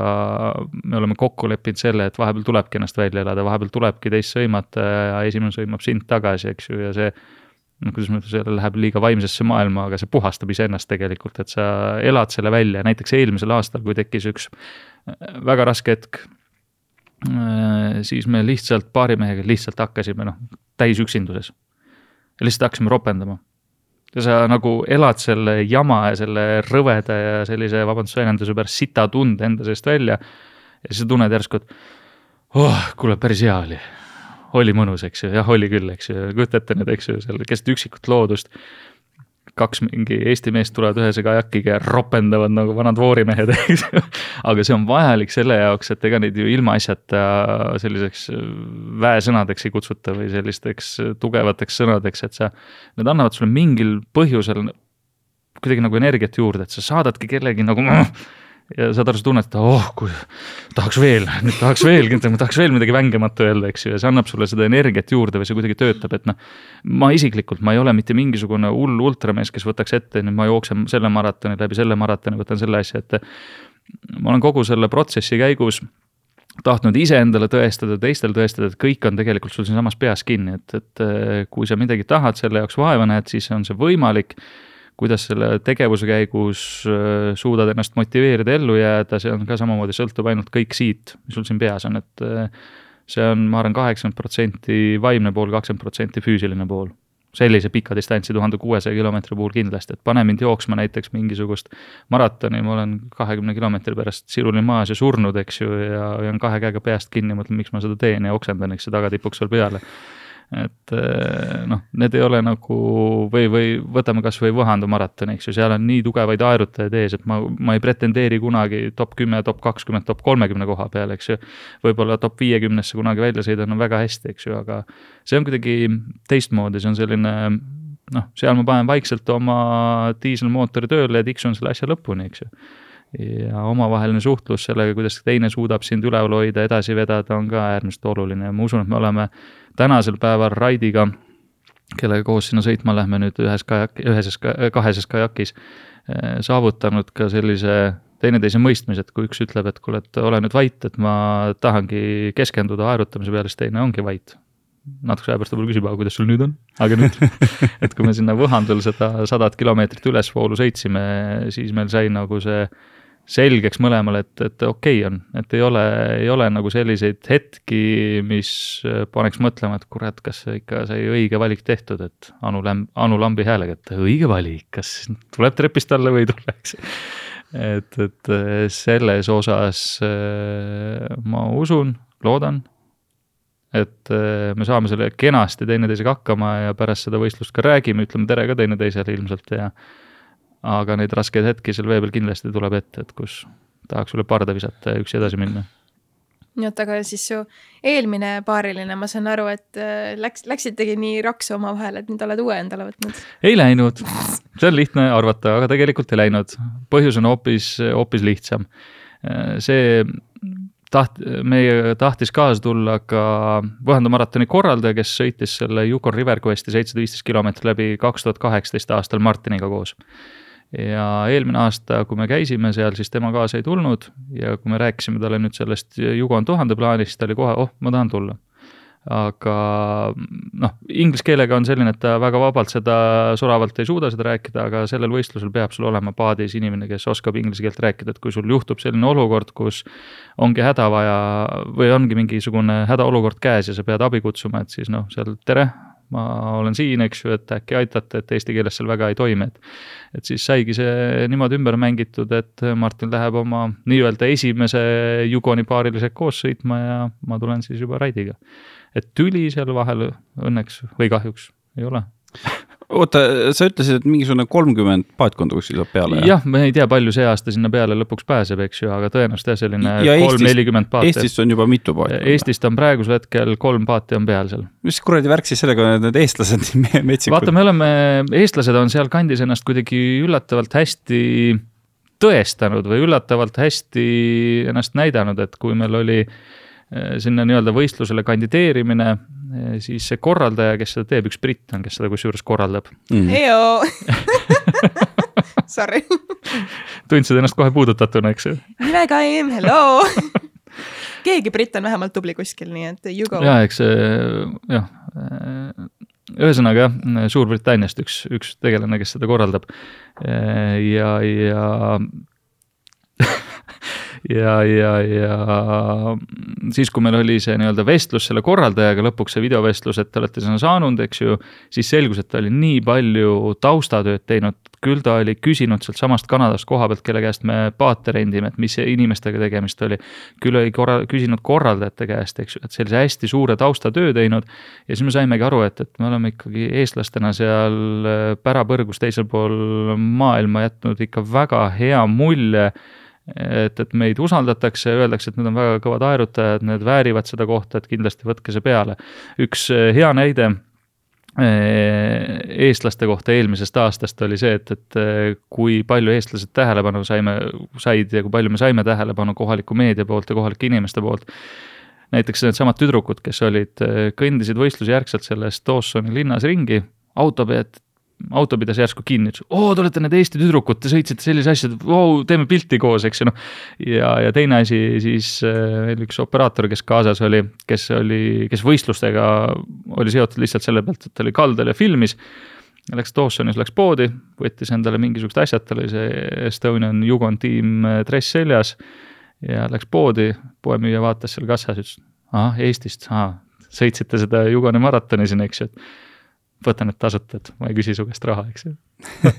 me oleme kokku leppinud selle, et vahepeal tulebki ennast välja elada, vahepeal tulebki teist sõimata ja esimene sõimab sind tagasi, eks ju, ja see noh, kuidas ma ütlen, see läheb liiga vaimsesse maailma, aga see puhastab iseennast tegelikult, et sa elad selle välja, näiteks eelmisel aastal, kui tekkis üks äh, väga raske hetk, äh, siis me lihtsalt paari mehega lihtsalt hakkasime noh, täisüksinduses. lihtsalt hakkasime ropendama sa nagu elad selle jama ja selle rõveda ja sellise, vabandust väljenduse pärast, sita tunde enda seest välja. ja siis sa tunned järsku, et oh, kuule, päris hea oli. oli mõnus, eks ju, jah, oli küll, eks ju, kujuta ette nüüd, eks ju, seal keset üksikut loodust. Kaks mingi Eesti meest tulevad ühese kajakiga ja ropendavad nagu vanad voorimehed, eks aga see on vajalik selle jaoks, et ega neid ju ilmaasjata selliseks väesõnadeks ei kutsuta või sellisteks tugevateks sõnadeks, et sa, need annavad sulle mingil põhjusel kuidagi nagu energiat juurde, et sa saadadki kellegi nagu ja saad aru, sa tunned, et oh, kui tahaks veel, nüüd tahaks veel, tahaks veel midagi vängematu öelda, eks ju, ja see annab sulle seda energiat juurde või see kuidagi töötab, et noh. ma isiklikult, ma ei ole mitte mingisugune hull ultramees, kes võtaks ette, nüüd ma jooksen selle maratoni läbi selle maratoni, võtan selle asja ette. ma olen kogu selle protsessi käigus tahtnud iseendale tõestada, teistele tõestada, et kõik on tegelikult sul siinsamas peas kinni, et, et kui sa midagi tahad, selle jaoks vaeva näed, siis on see võimalik kuidas selle tegevuse käigus äh, suudad ennast motiveerida ellu jääda, see on ka samamoodi, sõltub ainult kõik siit, mis sul siin peas on, et äh, see on, ma arvan, kaheksakümmend protsenti vaimne pool, kakskümmend protsenti füüsiline pool. sellise pika distantsi, tuhande kuuesaja kilomeetri puhul kindlasti, et pane mind jooksma näiteks mingisugust maratoni, ma olen kahekümne kilomeetri pärast siruli maas ja surnud, eks ju, ja hoian kahe käega peast kinni, mõtlen, miks ma seda teen ja oksendan, eks ju, tagatipuks veel peale et eh, noh, need ei ole nagu või, või võtame kasvõi Võhandu maratoni, eks ju, seal on nii tugevaid aerutajaid ees, et ma, ma ei pretendeeri kunagi top kümme, top kakskümmend, top kolmekümne koha peale, eks ju. võib-olla top viiekümnesse kunagi välja sõidan, on väga hästi, eks ju, aga see on kuidagi teistmoodi, see on selline noh, seal ma panen vaikselt oma diiselmootori tööle ja tiksun selle asja lõpuni, eks ju ja omavaheline suhtlus sellega, kuidas teine suudab sind üleval hoida, edasi vedada, on ka äärmiselt oluline ja ma usun, et me oleme tänasel päeval Raidiga, kellega koos sinna sõitma lähme nüüd ühes kajak, üheses, kaheses kajakis, eh, saavutanud ka sellise teineteise mõistmise, et kui üks ütleb, et kuule, et ole nüüd vait, et ma tahangi keskenduda aerutamise peale, siis teine ongi vait. natukese aja pärast võib-olla küsib, aga kuidas sul nüüd on, aga nüüd et kui me sinna Võhandul seda sadat kilomeetrit ülesvoolu sõitsime, siis meil sai nagu see selgeks mõlemale, et, et okei okay on, et ei ole, ei ole nagu selliseid hetki, mis paneks mõtlema, et kurat, kas ikka sai õige valik tehtud, et Anu Lämb, Anu Lambi häälega, et õige valik, kas tuleb trepist alla või ei tule, eks. et, et selles osas ma usun, loodan, et me saame selle kenasti teineteisega hakkama ja pärast seda võistlust ka räägime, ütleme tere ka teineteisele ilmselt ja aga neid raskeid hetki seal vee peal kindlasti tuleb ette, et kus tahaks üle parda visata ja üksi edasi minna. nii, oota, aga siis su eelmine paariline, ma saan aru, et äh, läks, läksitegi nii raksu omavahel, et nüüd oled uue endale võtnud? ei läinud, see on lihtne arvata, aga tegelikult ei läinud. põhjus on hoopis, hoopis lihtsam. Äh, see taht-, meie tahtis kaasa tulla ka Võhandu maratoni korraldaja, kes sõitis selle Yukon River Questi seitsesada viisteist kilomeetrit läbi kaks tuhat kaheksateist aastal Martiniga koos ja eelmine aasta, kui me käisime seal, siis tema kaasa ei tulnud ja kui me rääkisime talle nüüd sellest Jugon tuhande plaanist, ta oli kohe, oh, ma tahan tulla. aga noh, inglise keelega on selline, et ta väga vabalt seda soravalt ei suuda seda rääkida, aga sellel võistlusel peab sul olema paadis inimene, kes oskab inglise keelt rääkida, et kui sul juhtub selline olukord, kus ongi häda vaja või ongi mingisugune hädaolukord käes ja sa pead abi kutsuma, et siis noh, seal tere, ma olen siin, eks ju, et äkki aitate, et eesti keeles seal väga ei toimi, et. et siis saigi see niimoodi ümber mängitud, et Martin läheb oma nii-öelda esimese Jugoni paarilisega koos sõitma ja ma tulen siis juba Raidiga. et tüli seal vahel õnneks või kahjuks ei ole oota, sa ütlesid, et mingisugune kolmkümmend paatkonda kuskil saab peale? jah, me ei tea, palju see aasta sinna peale lõpuks pääseb, eks ju, aga tõenäoliselt jah, selline kolm-nelikümmend paati. Eestist on juba mitu paati? Eestist on praegusel hetkel kolm paati on peal seal. mis kuradi värk siis sellega on, et need eestlased nii metsikud? vaata, me oleme, eestlased on sealkandis ennast kuidagi üllatavalt hästi tõestanud või üllatavalt hästi ennast näidanud, et kui meil oli eh, sinna nii-öelda võistlusele kandideerimine siis see korraldaja, kes seda teeb, üks britt on, kes seda kusjuures korraldab mm.. Sorry. tundsid ennast kohe puudutatuna, eks ju? nimega am, hello keegi britt on vähemalt tubli kuskil, nii et you go. ja eks jah, ühesõnaga jah, Suurbritanniast üks, üks tegelane, kes seda korraldab. ja, ja ja, ja, ja siis, kui meil oli see nii-öelda vestlus selle korraldajaga, lõpuks see videovestlus, et te olete sinna saanud, eks ju, siis selgus, et ta oli nii palju taustatööd teinud, küll ta oli küsinud sealtsamast Kanadast koha pealt, kelle käest me paate rendime, et mis inimestega tegemist oli. küll oli korra-, küsinud korraldajate käest, eks ju, et sellise hästi suure taustatöö teinud. ja siis me saimegi aru, et, et me oleme ikkagi eestlastena seal pärapõrgus teisel pool maailma jätnud ikka väga hea mulje et, et meid usaldatakse, öeldakse, et need on väga kõvad aerutajad, need väärivad seda kohta, et kindlasti võtke see peale. üks eh, hea näide eh, eestlaste kohta eelmisest aastast oli see, et, et eh, kui palju eestlased tähelepanu saime, said ja kui palju me saime tähelepanu kohaliku meedia poolt ja kohalike inimeste poolt. näiteks needsamad tüdrukud, kes olid, kõndisid võistluse järgselt selles Dawsoni linnas ringi, auto pealt auto pidas järsku kinni, ütles, oo, te olete need Eesti tüdrukud, te sõitsite sellise asja, vau, teeme pilti koos, eks ju noh. ja, ja teine asi siis veel äh, üks operaator, kes kaasas oli, kes oli, kes võistlustega oli seotud lihtsalt selle pealt, et ta oli kaldal ja filmis. Läks Dawsonis, läks poodi, võttis endale mingisugused asjad, tal oli see Estonian Jugon tiim äh, dress seljas. ja läks poodi, poemüüja vaatas seal kassas, ütles, ahah, Eestist, ahah, sõitsite seda Jugoni maratoni siin, eks ju, et võtan need tasuta, et ma ei küsi su käest raha, eks ju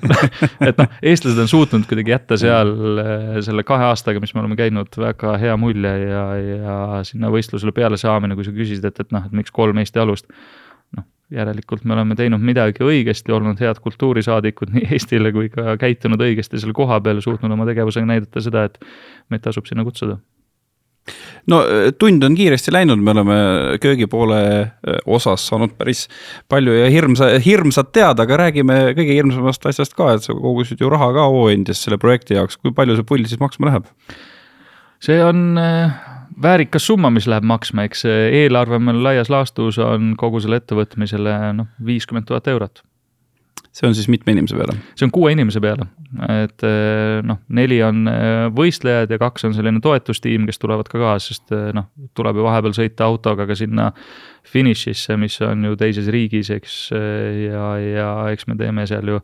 et noh, eestlased on suutnud kuidagi jätta seal äh, selle kahe aastaga, mis me oleme käinud, väga hea mulje ja, ja sinna võistlusele peale saamine, kui sa küsisid, et, et noh, et miks kolm Eesti alust. noh, järelikult me oleme teinud midagi õigesti, olnud head kultuurisaadikud nii Eestile kui ka käitunud õigesti selle koha peal, suutnud oma tegevusega näidata seda, et meid tasub sinna kutsuda no äh, tund on kiiresti läinud, me oleme köögipoole äh, osas saanud päris palju ja hirmsa, hirmsat teada, aga räägime kõige hirmsamast asjast ka, et sa kogusid ju raha ka Hooandis selle projekti jaoks, kui palju see pull siis maksma läheb? see on äh, väärikas summa, mis läheb maksma, eks eelarve meil laias laastus on kogu selle ettevõtmisele noh, viiskümmend tuhat eurot see on siis mitme inimese peale? see on kuue inimese peale, et eh, noh, neli on eh, võistlejad ja kaks on selline toetustiim, kes tulevad ka kaasa, sest eh, noh, tuleb ju vahepeal sõita autoga ka sinna finišisse, mis on ju teises riigis, eks, ja, ja eks me teeme seal ju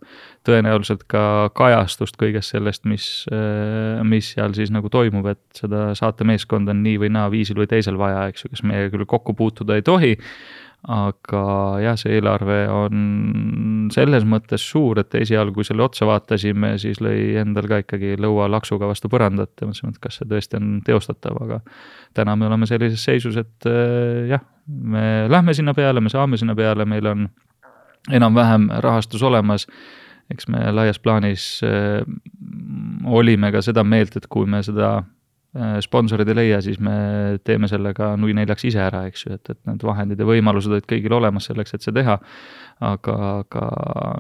tõenäoliselt ka kajastust kõigest sellest, mis, mis seal siis nagu toimub, et seda saatemeeskonda on nii või naa viisil või teisel vaja, eks ju, kes meiega küll kokku puutuda ei tohi aga jah, see eelarve on selles mõttes suur, et esialgu, kui selle otsa vaatasime, siis lõi endal ka ikkagi lõua laksuga vastu põrandat ja mõtlesime, et kas see tõesti on teostatav, aga täna me oleme sellises seisus, et äh, jah, me lähme sinna peale, me saame sinna peale, meil on enam-vähem rahastus olemas. Eks me laias plaanis äh, olime ka seda meelt, et kui me seda sponsorid ei leia, siis me teeme selle ka nui neljaks ise ära, eks ju, et, et need vahendid ja võimalused olid kõigil olemas selleks, et see teha. aga, aga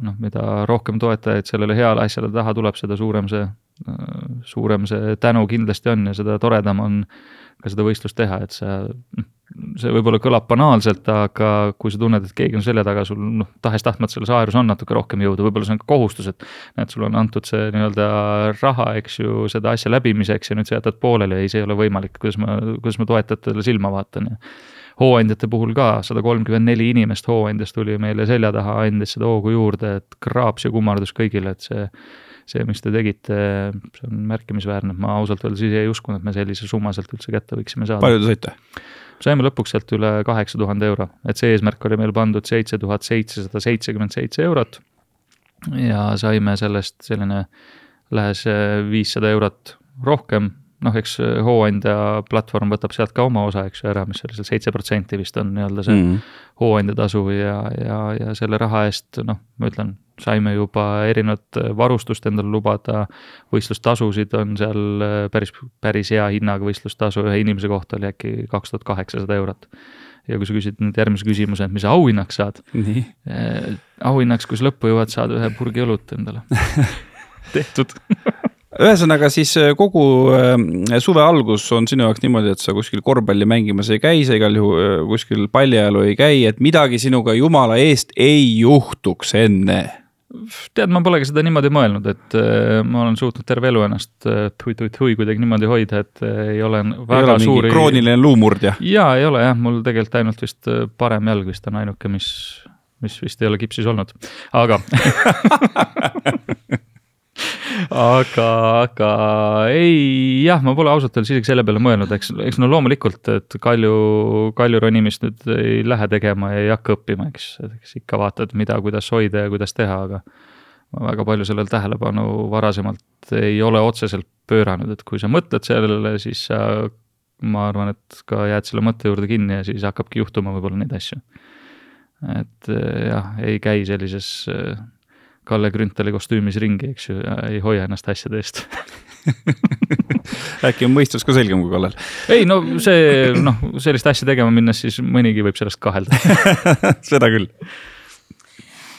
noh, mida rohkem toetajaid sellele heale asjale taha tuleb, seda suurem see, suurem see tänu kindlasti on ja seda toredam on ka seda võistlust teha, et sa noh, see võib-olla kõlab banaalselt, aga kui sa tunned, et keegi on selja taga, sul noh, tahes-tahtmata selles aerus on natuke rohkem jõudu, võib-olla see on ka kohustus, et näed, sulle on antud see nii-öelda raha, eks ju, seda asja läbimiseks ja nüüd sa jätad pooleli, ei, see ei ole võimalik, kuidas ma, kuidas ma toetajatele silma vaatan ja hooandjate puhul ka sada kolmkümmend neli inimest hooandjast tuli meile selja taha, andis seda hoogu juurde, et kraaps ja kummardus kõigile, et see see, mis te tegite, see on märkimisväärne, ma ausalt öeldes ise ei uskunud, et me sellise summa sealt üldse kätte võiksime saada. palju te saite? Saime lõpuks sealt üle kaheksa tuhande euro, et see eesmärk oli meil pandud seitse tuhat seitsesada seitsekümmend seitse eurot. ja saime sellest selline lähes viissada eurot rohkem, noh, eks hooandja platvorm võtab sealt ka oma osa, eks ju, ära, mis oli seal seitse protsenti vist on nii-öelda see mm -hmm. hooandja tasu ja, ja, ja selle raha eest, noh, ma ütlen saime juba erinevat varustust endale lubada, võistlustasusid on seal äh, päris, päris hea hinnaga, võistlustasu ühe inimese kohta oli äkki kaks tuhat kaheksasada eurot. ja kui sa küsid nüüd järgmise küsimuse, et mis sa auhinnaks saad. Eh, auhinnaks, kui sa lõppu jõuad, saad ühe purgi õlut endale tehtud ühesõnaga siis kogu suve algus on sinu jaoks niimoodi, et sa kuskil korvpalli mängimas ei käi, sa igal juhul kuskil pallijalu ei käi, et midagi sinuga jumala eest ei juhtuks enne tead, ma polegi seda niimoodi mõelnud, et äh, ma olen suutnud terve elu ennast tui-tui-tui äh, kuidagi niimoodi hoida, et äh, ei ole väga ei suuri. krooniline luumurdja. jaa, ei ole jah, mul tegelikult ainult vist parem jalg vist on ainuke, mis, mis vist ei ole kipsis olnud, aga aga, aga ei, jah, ma pole ausalt öeldes isegi selle peale mõelnud, eks, eks no loomulikult, et Kalju, Kalju ronimist nüüd ei lähe tegema ja ei hakka õppima, eks, eks ikka vaatad, mida, kuidas hoida ja kuidas teha, aga ma väga palju sellele tähelepanu varasemalt ei ole otseselt pööranud, et kui sa mõtled sellele, siis sa, ma arvan, et ka jääd selle mõtte juurde kinni ja siis hakkabki juhtuma võib-olla neid asju. et jah, ei käi sellises Kalle Grünthali kostüümis ringi, eks ju, ja ei hoia ennast asjade eest äkki on mõistus ka selgem kui Kallel? ei no see noh, sellist asja tegema minnes, siis mõnigi võib sellest kahelda seda küll.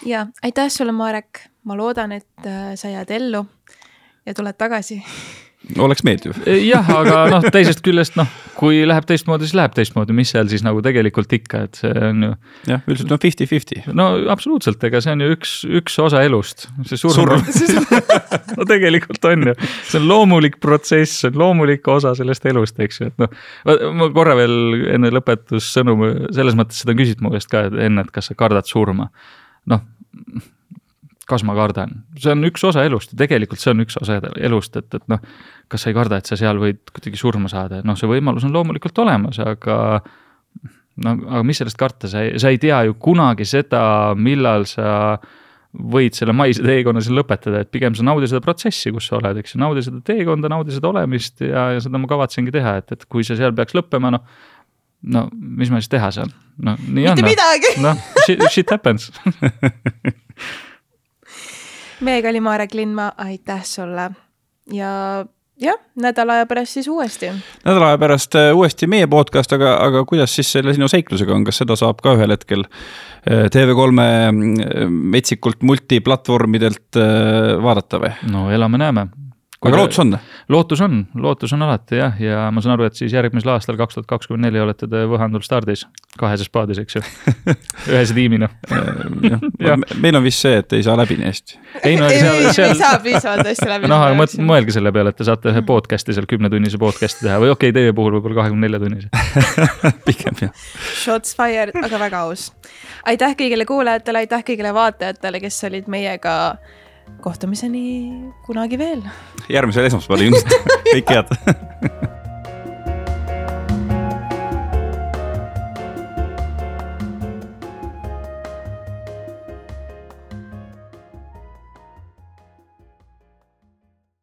ja aitäh sulle, Marek, ma loodan, et äh, sa jääd ellu ja tuled tagasi oleks meeldiv. jah, aga noh, teisest küljest noh, kui läheb teistmoodi, siis läheb teistmoodi, mis seal siis nagu tegelikult ikka, et see on ju. jah, üldiselt on fifty-fifty. no absoluutselt, ega see on ju üks, üks osa elust, see surm, no tegelikult on ju, see on loomulik protsess, see on loomulik osa sellest elust, eks ju, et noh. ma korra veel enne lõpetussõnu selles mõttes seda küsid mu käest ka enne, et kas sa kardad surma. noh kas ma kardan, see on üks osa elust ja tegelikult see on üks osa elust, et, et noh, kas sa ei karda, et sa seal võid kuidagi surma saada, noh, see võimalus on loomulikult olemas, aga no aga mis sellest karta, sa ei, sa ei tea ju kunagi seda, millal sa võid selle maise teekonna siin lõpetada, et pigem sa naudi seda protsessi, kus sa oled, eks ju, naudi seda teekonda, naudi seda olemist ja, ja seda ma kavatsengi teha, et, et kui see seal peaks lõppema, noh no mis ma siis teha saan, no nii Mitte on. mitte midagi. noh, shit happens meiega oli Marek Lindmaa, aitäh sulle ja jah, nädala aja pärast siis uuesti. nädala aja pärast äh, uuesti meie podcast, aga, aga kuidas siis selle sinu seiklusega on, kas seda saab ka ühel hetkel äh, TV3 äh, metsikult multiplatvormidelt vaadata või? no elame-näeme aga lootus on? lootus on, lootus on alati jah, ja ma saan aru, et siis järgmisel aastal, kaks tuhat kakskümmend neli olete te Võhandul stardis, kaheses paadis, eks ju ühese tiimina meil on vist see, et ei saa läbi nii hästi. ei no ei, seal, seal... ei saa piisavalt hästi läbi. noh, aga mõt-, mõelge selle peale, et te saate ühe podcast'i seal kümnetunnise podcast'i teha või okei okay,, teie puhul võib-olla kahekümne nelja tunnise pigem jah. Shots fired, aga väga aus. aitäh kõigile kuulajatele, aitäh kõigile vaatajatele, kes olid meiega kohtumiseni kunagi veel. järgmisel esmaspäeval ilmselt, kõike head